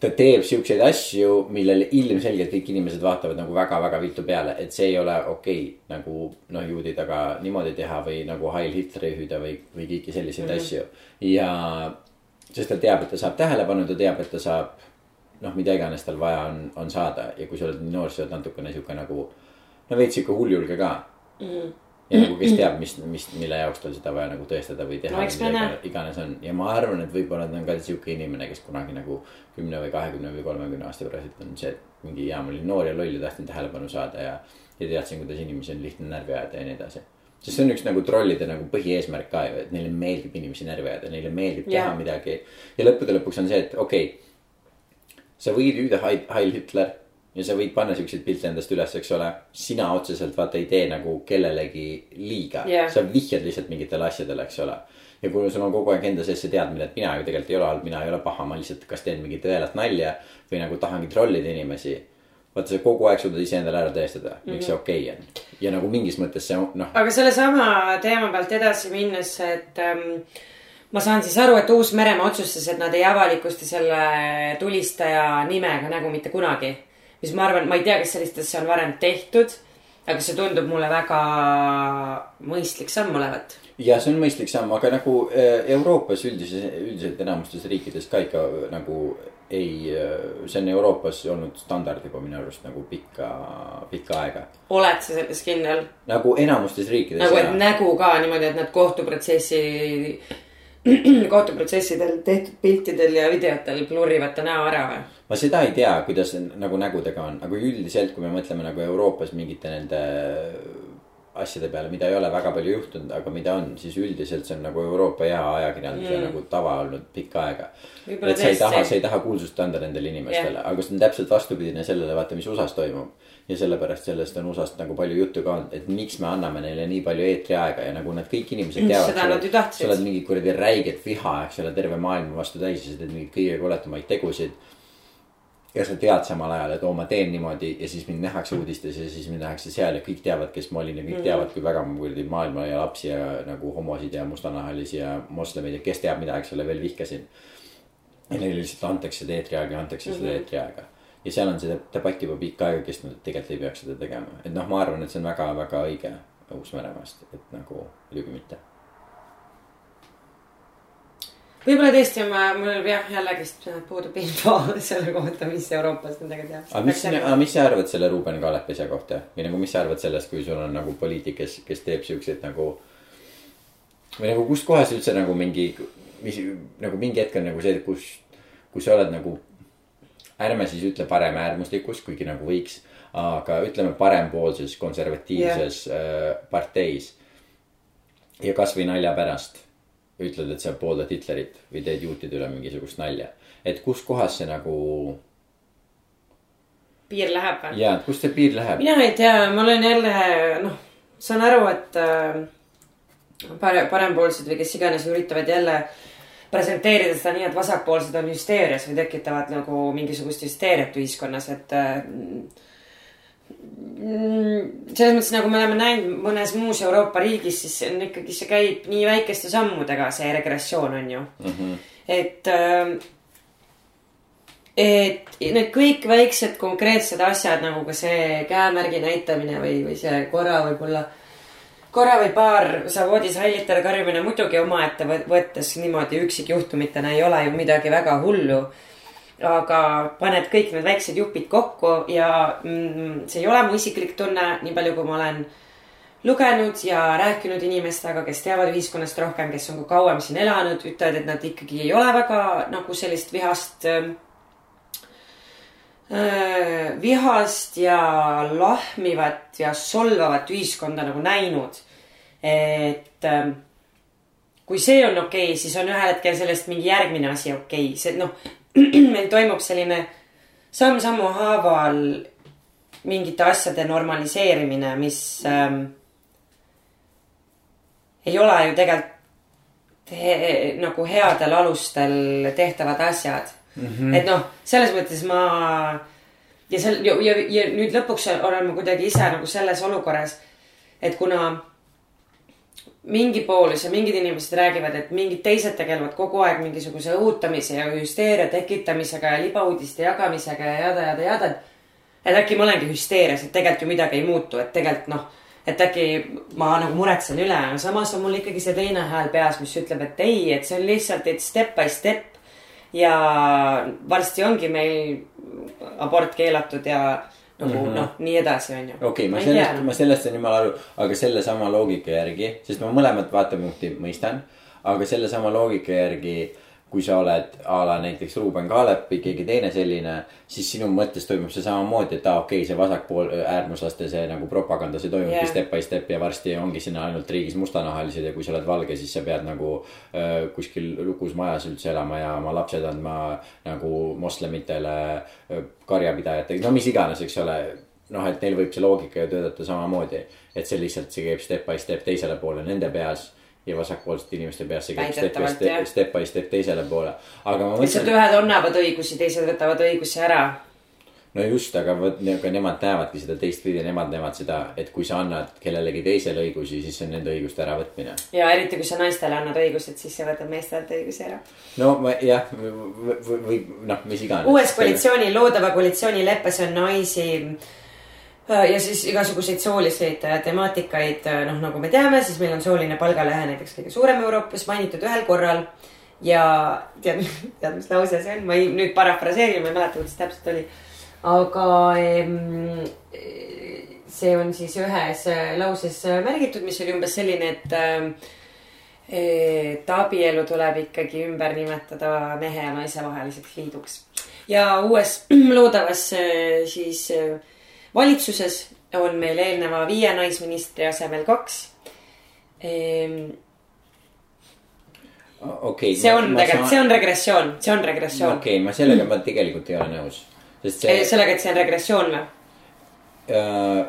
[SPEAKER 2] ta teeb siukseid asju, millele ilmselgelt kõik inimesed vaatavad nagu väga-väga viltu peale, et see ei ole okei okay, nagu noh, juudi taga niimoodi teha või nagu Heil Hitleri hüüda või, või kõiki selliseid mm -hmm. asju. ja, sest ta teab, et ta saab tähelepanu, ta teab, et ta saab noh, mida iganes tal vaja on, on saada ja kui sa oled nii noor, siis oled natukene sihuke nagu no veits sihuke hulljulge ka mm. ja nagu kes teab, mis, mis, mille jaoks tal seda vaja nagu tõestada või teha
[SPEAKER 1] no,.
[SPEAKER 2] iganes on ja ma arvan, et võib-olla ta on ka sihuke inimene, kes kunagi nagu kümne või kahekümne või kolmekümne aasta pärast on see, et mingi jaa, ma olin noor ja loll ja tahtsin tähelepanu saada ja. ja teadsin, kuidas inimesi on lihtne närvi ajada ja nii edasi. sest see on üks nagu trollide nagu põhieesmärk ka ju, et neile meeldib inimesi närvi ajada, neile meeldib teha yeah. midagi. ja lõppude lõpuks on see, et okei okay,. sa võid hüüda Heil Hitler ja sa võid panna siukseid pilte endast üles, eks ole. sina otseselt vaata ei tee nagu kellelegi liiga yeah., sa vihjad lihtsalt mingitele asjadele, eks ole. ja kui sul on kogu aeg enda sees see teadmine, et mina ju tegelikult ei ole halb, mina ei ole paha, ma lihtsalt kas teen mingit tõelat nalja või nagu tahangi trollida inimesi. vaata, sa kogu aeg suudad iseendale ära tõestada mm, -hmm. miks see mhm. okei okay on. ja nagu mingis mõttes see noh.
[SPEAKER 1] aga sellesama teema pealt edasi minnes, et ähm, ma saan siis aru, et Uus-Meremaa otsustas, et nad ei avalikusta selle tulistaja nimega nägu mitte kunagi mis ma arvan, ma ei tea, kas sellist asja on varem tehtud, aga see tundub mulle väga mõistlik samm olevat.
[SPEAKER 2] ja see on mõistlik samm, aga nagu äh, Euroopas üldises, üldiselt enamustes riikides ka ikka nagu ei, äh, see on Euroopas olnud standard juba minu arust nagu pikka, pikka aega.
[SPEAKER 1] oled sa selles kindel?
[SPEAKER 2] nagu enamustes riikides.
[SPEAKER 1] nagu, et nägu ka niimoodi, et nad kohtuprotsessi kohtuprotsessidel tehtud piltidel ja videotel blurrivad ta näo ära või?
[SPEAKER 2] ma seda ei tea, kuidas nagu nägudega on, aga üldiselt, kui me mõtleme nagu Euroopas mingite nende asjade peale, mida ei ole väga palju juhtunud, aga mida on, siis üldiselt see on nagu Euroopa hea ajakirjanduse mm. nagu tava olnud pikka aega. et sa ei taha, sa ei taha kuulsust anda nendele inimestele yeah., aga see on täpselt vastupidine sellele, vaata, mis USA-s toimub ja sellepärast sellest on USA-st nagu palju juttu ka olnud, et miks me anname neile nii palju eetriaega ja nagu nad kõik inimesed teavad. sa oled mingi kuradi räiget viha, eks ole, terve maailma vastu täis ja sa teed mingeid kõige koletamaid tegusid. ja sa tead samal ajal, et oo, ma teen niimoodi ja siis mind nähakse uudistes ja siis mind nähakse seal ja kõik teavad, kes ma olin ja kõik mm -hmm. teavad, kui väga ma kuradi maailma ja lapsi ja nagu homosid ja mustanahalisi ja moslemeid ja kes teab mida, eks ole, veel vihkasin. ja neile lihtsalt antakse seda eetriaega ja antakse mm -hmm. seda mhm. eetriaega ja seal on see debatt juba pikka aega kestnud, et tegelikult ei peaks seda tegema, et noh, ma arvan, et see on väga-väga õige Uus-Meremaast, et nagu muidugi mitte.
[SPEAKER 1] võib-olla tõesti ma, mul jah, jällegist puudub info selle kohta, mis Euroopas nendega tehakse.
[SPEAKER 2] aga mis, aga mis sa arvad selle Ruuben Kaalep asja kohta või nagu, mis sa arvad sellest, kui sul on nagu poliitik, kes, kes teeb siukseid nagu. või nagu kustkohast üldse nagu mingi, mis nagu mingi hetk on nagu see, kus, kus sa oled nagu ärme siis ütle paremäärmuslikus, kuigi nagu võiks, aga ütleme parempoolses konservatiivses yeah. Äh, parteis. ja kasvõi nalja pärast ütled, et sa pooldad Hitlerit või teed juutide üle mingisugust nalja, et kus kohas see nagu.
[SPEAKER 1] piir läheb või?
[SPEAKER 2] ja, et kust see piir läheb?
[SPEAKER 1] mina ei tea, ma olen jälle noh, saan aru, et äh, pare-, parempoolsed või kes iganes üritavad jälle presenteerida seda nii, et vasakpoolsed on hüsteerias või tekitavad nagu mingisugust hüsteeriat ühiskonnas, et äh, mm, selles mõttes nagu me oleme näinud mõnes muus Euroopa riigis, siis on ikkagi, see käib nii väikeste sammudega, see regressioon on ju
[SPEAKER 2] mm. -hmm.
[SPEAKER 1] et, et need kõik väiksed konkreetsed asjad nagu ka see käemärgi näitamine või, või see korra võib-olla, korra või paar sa voodis hallitele karjumine muidugi omaette võ- võttes niimoodi üksikjuhtumitena ei ole ju midagi väga hullu. aga paned kõik need väiksed jupid kokku ja mm, see ei ole mu isiklik tunne, nii palju kui ma olen lugenud ja rääkinud inimestega, kes teavad ühiskonnast rohkem, kes on ka kauem siin elanud, ütlevad, et nad ikkagi ei ole väga nagu sellist vihast äh, vihast ja lahmivat ja solvavat ühiskonda nagu näinud. et äh, kui see on okei okay,, siis on ühel hetkel sellest mingi järgmine asi okei okay., see noh, meil toimub selline samm-sammu haaval mingite asjade normaliseerimine, mis ähm, ei ole ju tegelikult he, nagu headel alustel tehtavad asjad mm. -hmm. et noh, selles mõttes ma ja seal ja, ja, ja nüüd lõpuks olen ma kuidagi ise nagu selles olukorras, et kuna mingi poolus ja mingid inimesed räägivad, et mingid teised tegelevad kogu aeg mingisuguse õhutamise ja hüsteeria tekitamisega ja libauudiste jagamisega ja jada, jada, jada. et äkki ma olengi hüsteerias, et tegelikult ju midagi ei muutu, et tegelikult noh, et äkki ma nagu muretsen üle, aga samas on mul ikkagi see teine hääl peas, mis ütleb, et ei, et see on lihtsalt, et step by step. Ja varsti ongi meil abort keelatud ja nagu mm -hmm. noh, nii edasi, on ju.
[SPEAKER 2] okei okay,, ma sellest, ma sellest saan jumala aru, aga sellesama loogika järgi, sest ma mõlemat vaatepunkti mõistan. aga sellesama loogika järgi, kui sa oled a la näiteks Ruuben Kaalep või keegi teine selline, siis sinu mõttes toimub see samamoodi, et aa okei okay,, see vasakpool äärmuslaste see nagu propaganda, see toimubki yeah. step by step ja varsti ongi sinna ainult riigis mustanahalised ja kui sa oled valge, siis sa pead nagu äh, kuskil lukus majas üldse elama ja oma lapsed andma nagu moslemitele äh, karjapidajatega, no mis iganes, eks ole noh, et neil võib see loogika ju töötada samamoodi, et see lihtsalt, see käib step by step teisele poole nende peas ja vasakpoolsete inimeste peas, see käib step step, step by step teisele poole. aga ma
[SPEAKER 1] lihtsalt
[SPEAKER 2] mõtlen,
[SPEAKER 1] ühed annavad õigusi, teised võtavad õigusi ära.
[SPEAKER 2] no just, aga vot, aga nemad näevadki seda teistpidi, nemad näevad seda, et kui sa annad kellelegi teisele õigusi, siis see on nende õiguste äravõtmine.
[SPEAKER 1] ja eriti, kui sa naistele annad õigused, siis see võtab meestelt õigusi ära.
[SPEAKER 2] no ma jah, või, või noh, mis iganes.
[SPEAKER 1] uues koalitsiooni, loodava koalitsioonileppes on naisi ja siis igasuguseid sooliseid äh, temaatikaid, noh, nagu me teame, siis meil on sooline palgalõhe näiteks kõige suurem Euroopas mainitud ühel korral. ja tead, tead, mis lause see on, ma ei, nüüd parafraseerin, ma ei mäleta, kuidas täpselt oli. aga see on siis ühes äh, lauses äh, märgitud, mis oli umbes selline, et ähm, et abielu tuleb ikkagi ümber nimetada mehe ja naise vaheliseks liiduks. ja uues loodavas äh, siis äh, valitsuses on meil eelneva viie naisministri asemel kaks.
[SPEAKER 2] okei.
[SPEAKER 1] see on tegelikult, see on regressioon, see on regressioon.
[SPEAKER 2] okei, ma sellega ma tegelikult ei ole nõus, sest see.
[SPEAKER 1] sellega, et see on regressioon või?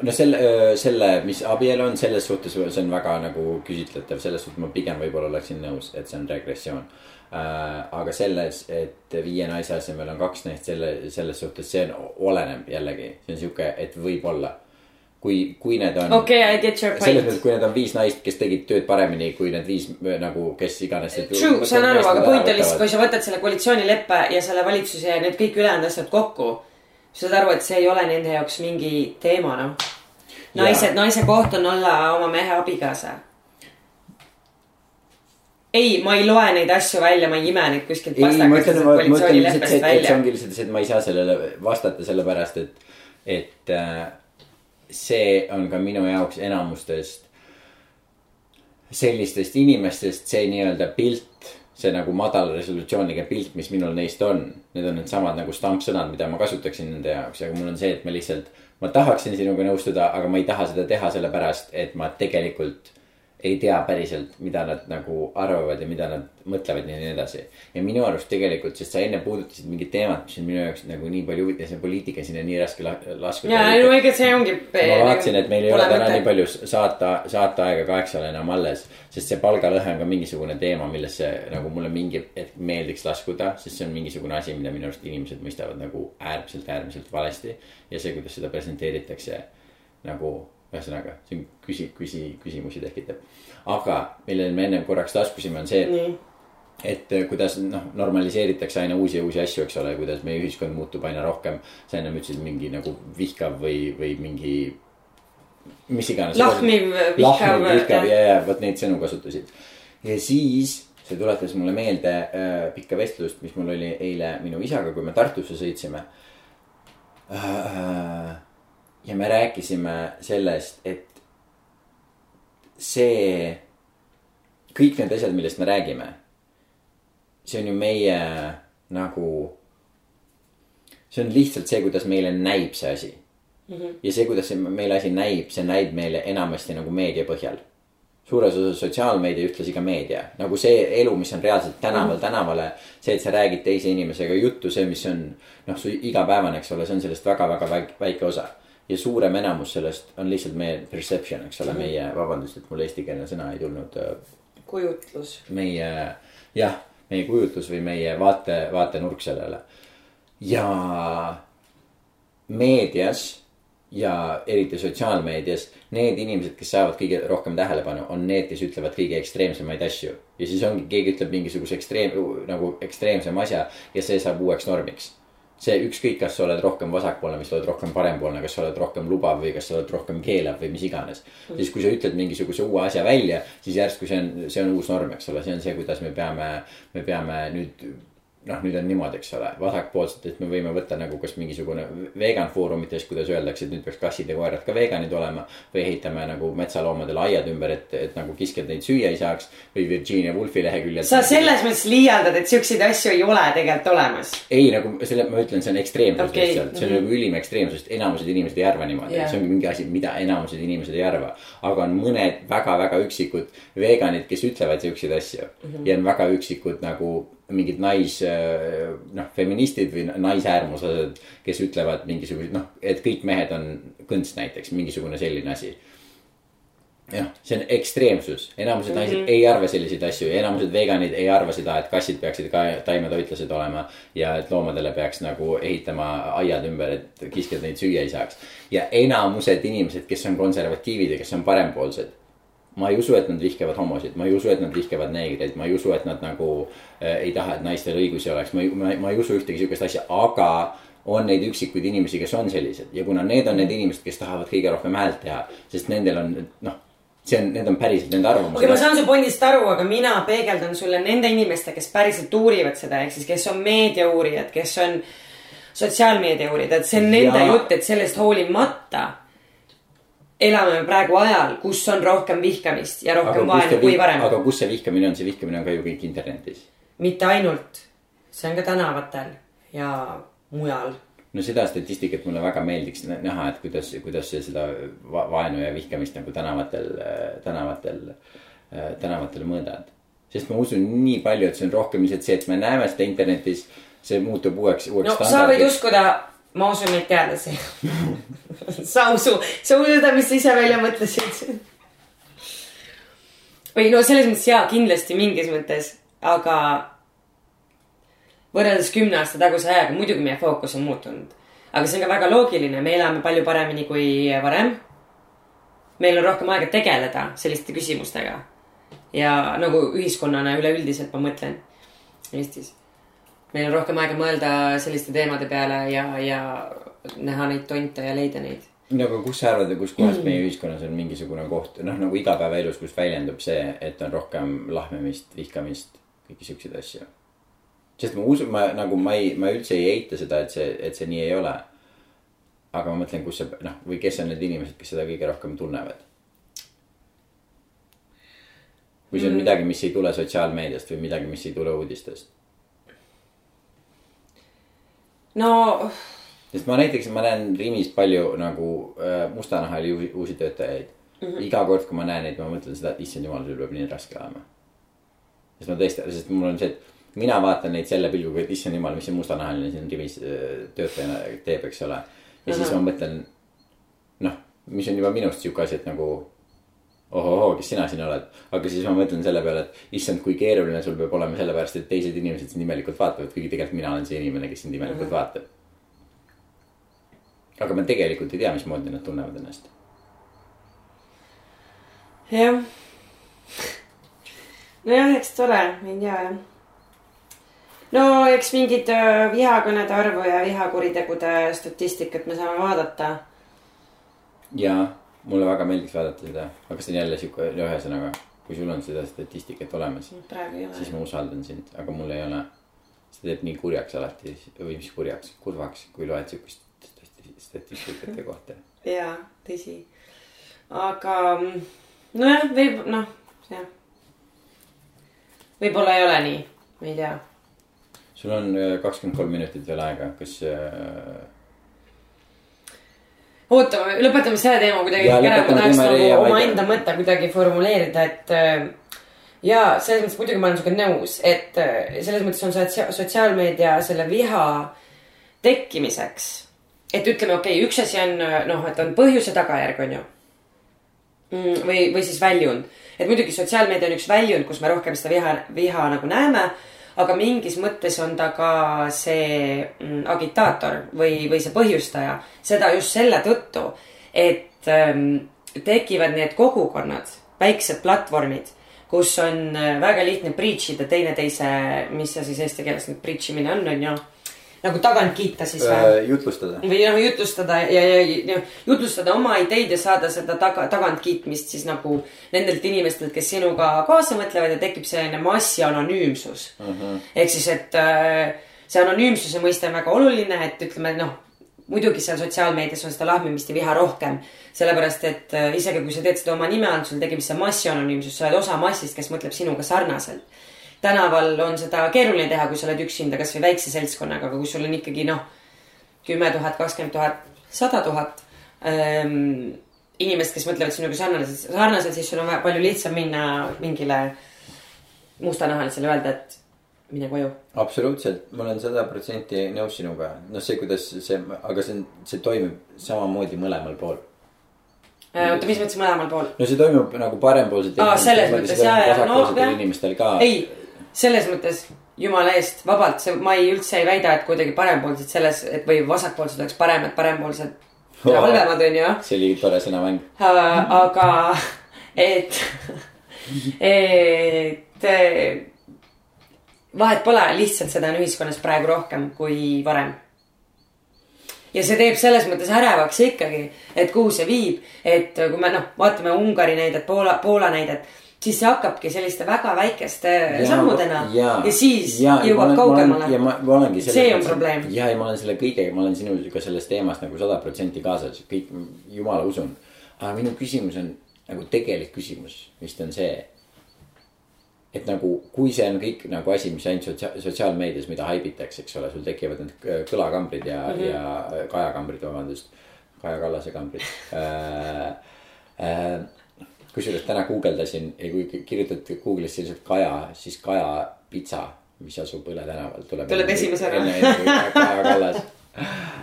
[SPEAKER 2] no selle, selle, mis abielu on, selles suhtes see on väga nagu küsitletav, selles suhtes ma pigem võib-olla oleksin nõus, et see on regressioon. Aga selles, et viie naise asemel on kaks naist, selle, selles suhtes see on, oleneb jällegi, see on sihuke, et võib-olla. kui, kui need on.
[SPEAKER 1] okei, I get your
[SPEAKER 2] selles mõttes,
[SPEAKER 1] point.
[SPEAKER 2] kui need on viis naist, kes tegid tööd paremini kui need viis nagu, kes iganes.
[SPEAKER 1] True, saan aru, aga point on lihtsalt, kui sa võtad selle koalitsioonileppe ja selle valitsuse ja need kõik ülejäänud asjad kokku. saad aru, et see ei ole nende jaoks mingi teema, noh. naised, naise koht on olla oma mehe abikaasa. ei, ma ei loe neid asju välja, ma ei ime neid kuskilt pastakast
[SPEAKER 2] ma ütlen lihtsalt see, et see ongi lihtsalt see, et ma ei saa sellele vastata, sellepärast et, et äh, see on ka minu jaoks enamustest sellistest inimestest see nii-öelda pilt, see nagu madala resolutsiooniga pilt, mis minul neist on. Need on needsamad nagu stampsõnad, mida ma kasutaksin nende jaoks, aga mul on see, et ma lihtsalt, ma tahaksin sinuga nõustuda, aga ma ei taha seda teha sellepärast, et ma tegelikult ei tea päriselt, mida nad nagu arvavad ja mida nad mõtlevad ja nii edasi. ja minu arust tegelikult, sest sa enne puudutasid mingit teemat, mis on minu jaoks nagu nii palju huvitav, see poliitika sinna nii raske la- laskuda.
[SPEAKER 1] ja no ega see ongi.
[SPEAKER 2] ma vaatasin, et meil ei ole täna nii. palju saata, saateaega ka, eks ole, enam alles. sest see palgalõhe on ka mingisugune teema, millesse nagu mulle mingi hetk meeldiks laskuda, sest see on mingisugune asi, mida minu arust inimesed mõistavad nagu äärmiselt, äärmiselt valesti. ja see, kuidas seda presenteeritakse nagu ühesõnaga, see on küsi, küsi, küsimusi tekitab. aga millele me ennem korraks laskusime, on see,
[SPEAKER 1] nii,
[SPEAKER 2] et äh, kuidas noh, normaliseeritakse aina uusi ja uusi asju, eks ole, kuidas meie ühiskond muutub aina rohkem. sa ennem ütlesid mingi nagu vihkav või, või mingi, mis iganes.
[SPEAKER 1] lahmiv, vihkav
[SPEAKER 2] lahmiv, vihkav. ja, ja vot neid sõnu kasutasid. ja siis see tuletas mulle meelde äh, pikka vestlust, mis mul oli eile minu isaga, kui me Tartusse sõitsime äh,. Ja me rääkisime sellest, et see, kõik need asjad, millest me räägime see on ju meie nagu, see on lihtsalt see, kuidas meile näib see asi mm. -hmm. ja see, kuidas see meile asi näib, see näib meile enamasti nagu meedia põhjal. suures osas sotsiaalmeedia, ühtlasi ka meedia, nagu see elu, mis on reaalselt tänaval mm -hmm. tänavale. see, et sa räägid teise inimesega juttu, see, mis on noh, su igapäevane, eks ole, see on sellest väga-väga väike, väike osa. Ja suurem enamus sellest on lihtsalt meie perception, eks ole meie, vabandust, et mul eestikeelne sõna ei tulnud äh,
[SPEAKER 1] kujutlus.
[SPEAKER 2] meie jah, meie kujutlus või meie vaate, vaatenurk sellele. ja meedias ja eriti sotsiaalmeedias, need inimesed, kes saavad kõige rohkem tähelepanu, on need, kes ütlevad kõige ekstreemsemaid asju. ja siis ongi, keegi ütleb mingisuguse ekstreem, nagu ekstreemsema asja ja see saab uueks normiks see ükskõik, kas sa oled rohkem vasakpoolne või sa oled rohkem parempoolne, kas sa oled rohkem lubav või kas sa oled rohkem keelav või mis iganes. siis kui sa ütled mingisuguse uue asja välja, siis järsku see on, see on uus norm, eks ole, see on see, kuidas me peame, me peame nüüd noh, nüüd on niimoodi, eks ole, vasakpoolsetest me võime võtta nagu kas mingisugune vegan foorumites, kuidas öeldakse, et nüüd peaks kassid ja koerad ka veganid olema. või ehitame nagu metsaloomadele aiad ümber, et, et nagu kiskjad neid süüa ei saaks või Virginia Woolfi leheküljel.
[SPEAKER 1] sa selles mõttes liialdad, et siukseid asju ei ole tegelikult olemas.
[SPEAKER 2] ei, nagu selle, ma ütlen, see on ekstreemsus okay. lihtsalt, see on
[SPEAKER 1] mhm.
[SPEAKER 2] nagu ülim ekstreemsus, enamused inimesed ei arva niimoodi yeah., see ongi mingi asi, mida enamused inimesed ei arva. aga on mõned väga-väga üksikud veganid, kes ütlevad siukseid asju mm -hmm. ja on väga üksikud nagu mingid nais, noh, feministid või naisäärmuslased, kes ütlevad mingisugused noh, et kõik mehed on kõnts näiteks, mingisugune selline asi jah, see on ekstreemsus, enamused mm -hmm. naised ei arva selliseid asju ja enamused veganid ei arva seda, et kassid peaksid ka taimetoitlased olema. ja et loomadele peaks nagu ehitama aiad ümber, et kiskjad neid süüa ei saaks. ja enamused inimesed, kes on konservatiivid ja kes on parempoolsed. Ma ei usu, et nad vihkavad homosid, ma ei usu, et nad vihkavad neegreid, ma ei usu, et nad nagu äh, ei taha, et naistel õigusi oleks, ma ei, ma, ma ei usu ühtegi sihukest asja, aga on neid üksikuid inimesi, kes on sellised. Ja kuna need on need inimesed, kes tahavad kõige rohkem häält teha, sest nendel on noh, see on, need on päriselt nende arvamused.
[SPEAKER 1] Okei, ma saan su pointist aru, aga mina peegeldan sulle nende inimeste, kes päriselt uurivad seda, ehk siis kes on meediauurijad, kes on sotsiaalmeedia uurijad, et see on nende
[SPEAKER 2] Jaa.
[SPEAKER 1] jutt, et sellest hoolimata elame me praegu ajal, kus on rohkem vihkamist ja rohkem vaenu kui varem.
[SPEAKER 2] aga kus see vihkamine on, see vihkamine on ka ju kõik internetis.
[SPEAKER 1] mitte ainult, see on ka tänavatel ja mujal.
[SPEAKER 2] no seda statistikat mulle väga meeldiks nä- näha, et kuidas, kuidas see seda va vaenu ja vihkamist nagu tänavatel, tänavatel, tänavatel mõõdad. sest ma usun nii palju, et see on rohkem lihtsalt see, et me näeme seda internetis, see muutub uueks, uueks
[SPEAKER 1] no sa võid. uskuda, ma usun neid teadlasi. sa usu, sa usu seda, mis sa ise välja mõtlesid. või no selles mõttes jaa, kindlasti mingis mõttes, aga võrreldes kümne aasta taguse ajaga muidugi meie fookus on muutunud. aga see on ka väga loogiline, me elame palju paremini kui varem. meil on rohkem aega tegeleda selliste küsimustega. ja nagu ühiskonnana üleüldiselt ma mõtlen Eestis meil on rohkem aega mõelda selliste teemade peale ja, ja näha neid tonte ja leida neid.
[SPEAKER 2] no aga kus sa arvad, kus kohas meie ühiskonnas on mingisugune koht, noh nagu igapäevaelus, kus väljendub see, et on rohkem lahmimist, vihkamist, kõiki siukseid asju. sest ma usun, ma nagu ma ei, ma üldse ei eita seda, et see, et see nii ei ole. aga ma mõtlen, kus see noh, või kes on need inimesed, kes seda kõige rohkem tunnevad. või see on midagi, mis ei tule sotsiaalmeediast või midagi, mis ei tule uudistest.
[SPEAKER 1] No
[SPEAKER 2] sest ma näiteks, ma näen Rimis palju nagu äh, mustanahalisi uusi, uusi töötajaid. mm. -hmm. iga kord, kui ma näen neid, ma mõtlen seda, et issand jumal, sul peab nii raske olema. sest ma tõesti, sest mul on see, et mina vaatan neid selle pilguga, et issand jumal, mis see mustanahaline siin rivis äh, töötajana teeb, eks ole. ja uh -huh. siis ma mõtlen, noh, mis on juba minust sihuke asi, et nagu ohohoo, kes sina siin oled. aga siis ma mõtlen selle peale, et issand, kui keeruline sul peab olema, sellepärast et teised inimesed sind imelikult vaatavad, kuigi tegelikult mina olen see inimene, kes sind imelikult mm -hmm. vaatab. aga ma tegelikult ei tea, mismoodi nad tunnevad ennast.
[SPEAKER 1] jah. nojah, eks tore, ei tea jah. no eks mingid äh, vihakõnede arvu ja vihakuritegude statistikat me saame vaadata.
[SPEAKER 2] jaa mulle väga meeldiks vaadata seda, aga see on jälle sihuke, ühesõnaga, kui sul on seda statistikat olemas. siis ma usaldan sind, aga mul ei ole. see teeb nii kurjaks alati või mis kurjaks, kurvaks, kui loed siukest statistikate kohta.
[SPEAKER 1] jaa, tõsi. aga nojah, võib, noh, jah. võib-olla ei ole nii, ma ei tea.
[SPEAKER 2] sul on äh, kakskümmend kolm minutit veel aega, kas äh,
[SPEAKER 1] oota, lõpetame selle teema kuidagi ära, ma tahaks nagu omaenda mõtte kuidagi formuleerida, et äh, ja selles mõttes muidugi ma olen sinuga nõus, et äh, selles mõttes on sotsia sotsiaalmeedia selle viha tekkimiseks. et ütleme, okei okay,, üks asi on noh, et on põhjus ja tagajärg, on ju mm,. või, või siis väljund, et muidugi sotsiaalmeedia on üks väljund, kus me rohkem seda viha, viha nagu näeme aga mingis mõttes on ta ka see mm, agitaator või, või see põhjustaja. seda just selle tõttu, et ähm, tekivad need kogukonnad, väiksed platvormid, kus on äh, väga lihtne preach ida teineteise, mis see siis eesti keeles nüüd preach imine on, on ju nagu tagant kiita siis
[SPEAKER 2] või? Äh, jutlustada.
[SPEAKER 1] või noh, jutlustada ja, ja, ja jutlustada oma ideid ja saada seda taga, tagantkiitmist siis nagu nendelt inimestelt, kes sinuga kaasa mõtlevad ja tekib selline massi anonüümsus.
[SPEAKER 2] Mhm. -huh.
[SPEAKER 1] ehk siis, et äh, see anonüümsuse mõiste on väga oluline, et ütleme noh, muidugi seal sotsiaalmeedias on seda lahmimist ja viha rohkem. sellepärast, et äh, isegi kui sa teed seda oma nime all, sul tekib see massi anonüümsus, sa oled osa massist, kes mõtleb sinuga sarnaselt tänaval on seda keeruline teha, kui sa oled üksinda, kasvõi väikse seltskonnaga, aga kui sul on ikkagi noh, kümme tuhat, kakskümmend tuhat, sada tuhat ähm, inimest, kes mõtlevad sinuga sarnaselt, sarnaselt, siis sul on palju lihtsam minna mingile mustanahalisele öelda, et mine koju.
[SPEAKER 2] absoluutselt, ma olen sada protsenti nõus sinuga, noh, see, kuidas see, aga see on, see toimib samamoodi mõlemal pool
[SPEAKER 1] äh, oota, mis mõttes mõlemal pool?
[SPEAKER 2] no see toimub nagu parempoolsetel
[SPEAKER 1] ah, selles mõttes ja, ja no
[SPEAKER 2] inimestel ka.
[SPEAKER 1] ei, selles mõttes jumala eest vabalt, see, ma ei üldse ei väida, et kuidagi parempoolsed selles, et või vasakpoolsed oleks paremad, parempoolsed oh, halvemad, on ju.
[SPEAKER 2] see oli tore sõnamäng
[SPEAKER 1] uh,. aga, et, et vahet pole, lihtsalt seda on ühiskonnas praegu rohkem kui varem. ja see teeb selles mõttes ärevaks ikkagi, et kuhu see viib, et kui me noh, vaatame Ungari näidet, Poola, Poola näidet siis see hakkabki selliste väga väikeste ja, sammudena ja, ja siis ja, jõuab kaugemale.
[SPEAKER 2] ja ma, ma olengi.
[SPEAKER 1] see on probleem.
[SPEAKER 2] ja, ja ma olen selle kõigega, ma olen sinuga selles teemas nagu sada protsenti kaasas, kõik, jumala usun. aga minu küsimus on nagu tegelik küsimus vist on see. et nagu, kui see on kõik nagu asi, mis ainult sotsia-, sotsiaalmeedias, mida haibitakse, eks ole, sul tekivad need kõlakambrid ja mm, -hmm. ja kajakambrid, vabandust. Kaja Kallase kambrid äh, äh, kusjuures täna guugeldasin ja kui kirjutad Google'isse ilmselt Kaja, siis Kaja pitsa, mis asub Õle tänaval,
[SPEAKER 1] tuleb. tuleb esimesena.
[SPEAKER 2] Kaja Kallas,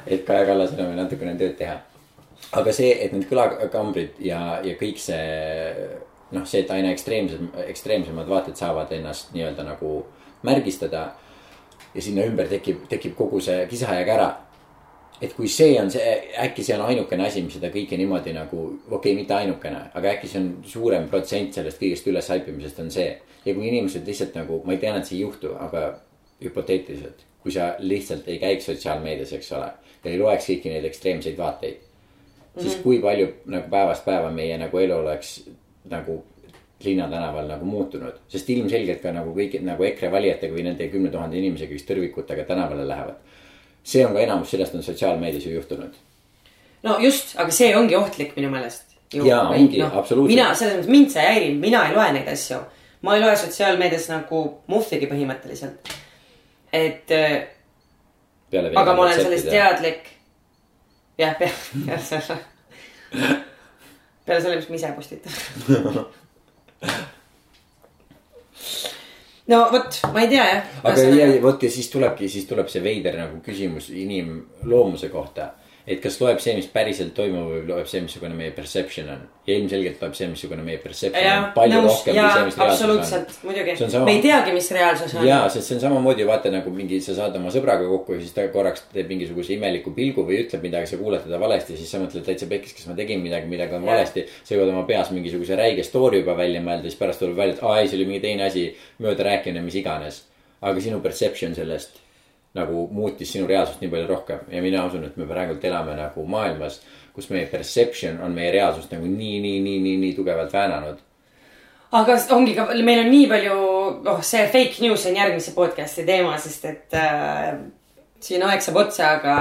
[SPEAKER 2] et Kaja Kallasel on veel natukene tööd teha. aga see, et need kõlakambrid ja, ja kõik see noh, see, et aina ekstreemsem, ekstreemsemad vaated saavad ennast nii-öelda nagu märgistada. ja sinna ümber tekib, tekib kogu see kisa ja kära et kui see on see, äkki see on ainukene asi, mis seda kõike niimoodi nagu, okei okay,, mitte ainukene, aga äkki see on suurem protsent sellest kõigest üles haipimisest on see. ja kui inimesed lihtsalt nagu, ma ei tea, et see ei juhtu, aga hüpoteetiliselt, kui sa lihtsalt ei käiks sotsiaalmeedias, eks ole. ja ei loeks kõiki neid ekstreemseid vaateid. siis mm -hmm. kui palju nagu päevast päeva meie nagu elu oleks nagu linnatänaval nagu muutunud. sest ilmselgelt ka nagu kõik nagu EKRE valijatega või nende kümne tuhande inimesega, kes tõrvikutega tänavale lähevad see on ka enamus sellest on sotsiaalmeedias ju juhtunud.
[SPEAKER 1] no just, aga see ongi ohtlik minu meelest.
[SPEAKER 2] jaa, ongi no,, absoluutselt.
[SPEAKER 1] mina, selles mõttes mind see ei häiri, mina ei loe neid asju. ma ei loe sotsiaalmeedias nagu muhvigi põhimõtteliselt. et. aga ma olen sellest teadlik. jah, peale selle peale selle, mis ma ise postitan. no vot, ma ei tea jah.
[SPEAKER 2] aga ja, vot ja siis tulebki, siis tuleb see veider nagu küsimus inimloomuse kohta. Et kas loeb see, mis päriselt toimub või loeb see, missugune meie perception on. ja ilmselgelt loeb see, missugune meie perception on
[SPEAKER 1] jah,
[SPEAKER 2] palju
[SPEAKER 1] nõus
[SPEAKER 2] rohkem
[SPEAKER 1] ja
[SPEAKER 2] kui see, mis on
[SPEAKER 1] absoluutselt, muidugi
[SPEAKER 2] on. sama-
[SPEAKER 1] me ei teagi, mis reaalsus on.
[SPEAKER 2] ja, sest see on samamoodi vaata nagu mingi, sa saad oma sõbraga kokku ja siis ta korraks teeb mingisuguse imeliku pilgu või ütleb midagi, sa kuuled teda valesti, siis sa mõtled täitsa pekkis, kas ma tegin midagi, midagi on
[SPEAKER 1] Jah.
[SPEAKER 2] valesti. sa jõuad oma peas mingisuguse räige story juba välja mõelda, siis pärast tuleb välja, et aa ei, see oli mingi teine asi, mööda rääkimine, mis iganes. aga sinu perception sellest nagu muutis sinu reaalsust nii palju rohkem ja mina usun, et me praegult elame nagu maailmas, kus meie perception on meie reaalsust nagu nii, nii, nii, nii, nii tugevalt väänanud.
[SPEAKER 1] aga ongi ka, meil on nii palju, oh see fake news on järgmise podcast'i teema, sest et äh, siin aeg saab otsa, aga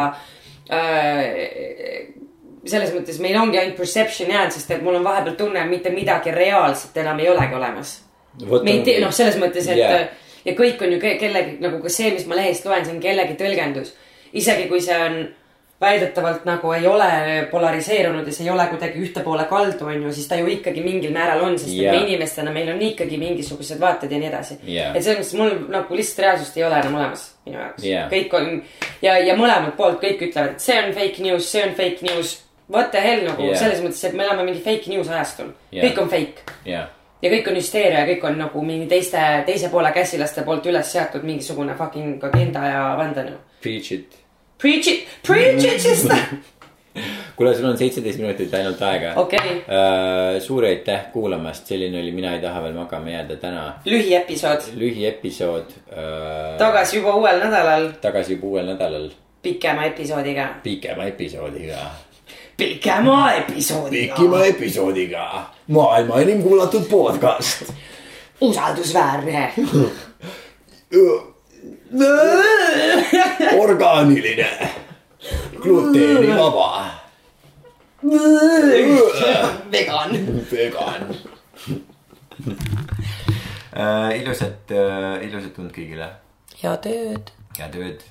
[SPEAKER 1] äh, selles mõttes meil ongi ainult perception jäänud, sest et mul on vahepeal tunne, mitte midagi reaalset enam ei olegi olemas. me ei tee, noh, selles mõttes, et yeah. Ja kõik on ju ke- kellegi nagu ka see, mis ma lehest loen, see on kellegi tõlgendus. isegi kui see on väidetavalt nagu ei ole polariseerunud ja see ei ole kuidagi ühte poole kaldu, on ju, siis ta ju ikkagi mingil määral on, sest yeah. me inimestena, meil on ikkagi mingisugused vaated ja nii edasi
[SPEAKER 2] Jaa.
[SPEAKER 1] et selles mõttes mul nagu lihtsalt reaalsust ei ole enam olemas minu jaoks
[SPEAKER 2] Jaa.
[SPEAKER 1] kõik on ja, ja mõlemalt poolt kõik ütlevad, et see on fake news, see on fake news. What the hell nagu yeah. selles mõttes, et me elame mingi fake news ajastul
[SPEAKER 2] Jaa.
[SPEAKER 1] kõik on fake
[SPEAKER 2] jah,
[SPEAKER 1] ja kõik on hüsteeria ja kõik on nagu mingi teiste, teise poole käsilaste poolt üles seatud mingisugune fucking agenda ja vandenõu.
[SPEAKER 2] preach it
[SPEAKER 1] Preach it, preach it sister.
[SPEAKER 2] kuule, sul on seitseteist minutit ainult aega
[SPEAKER 1] okei,
[SPEAKER 2] uh,. suur aitäh kuulamast, selline oli Mina ei taha veel magama jääda täna.
[SPEAKER 1] lühiepisood,
[SPEAKER 2] lühiepisood uh,.
[SPEAKER 1] tagasi juba uuel nädalal,
[SPEAKER 2] tagasi juba uuel nädalal
[SPEAKER 1] pikema episoodiga.
[SPEAKER 2] pikema episoodiga.
[SPEAKER 1] Pikema episoodiga,
[SPEAKER 2] episoodiga. maailma enim kuulatud podcast.
[SPEAKER 1] usaldusväärne.
[SPEAKER 2] orgaaniline, gluteenivaba,
[SPEAKER 1] vegan.
[SPEAKER 2] vegan uh,. ilusat uh,, ilusat und kõigile
[SPEAKER 1] head ööd.
[SPEAKER 2] head ööd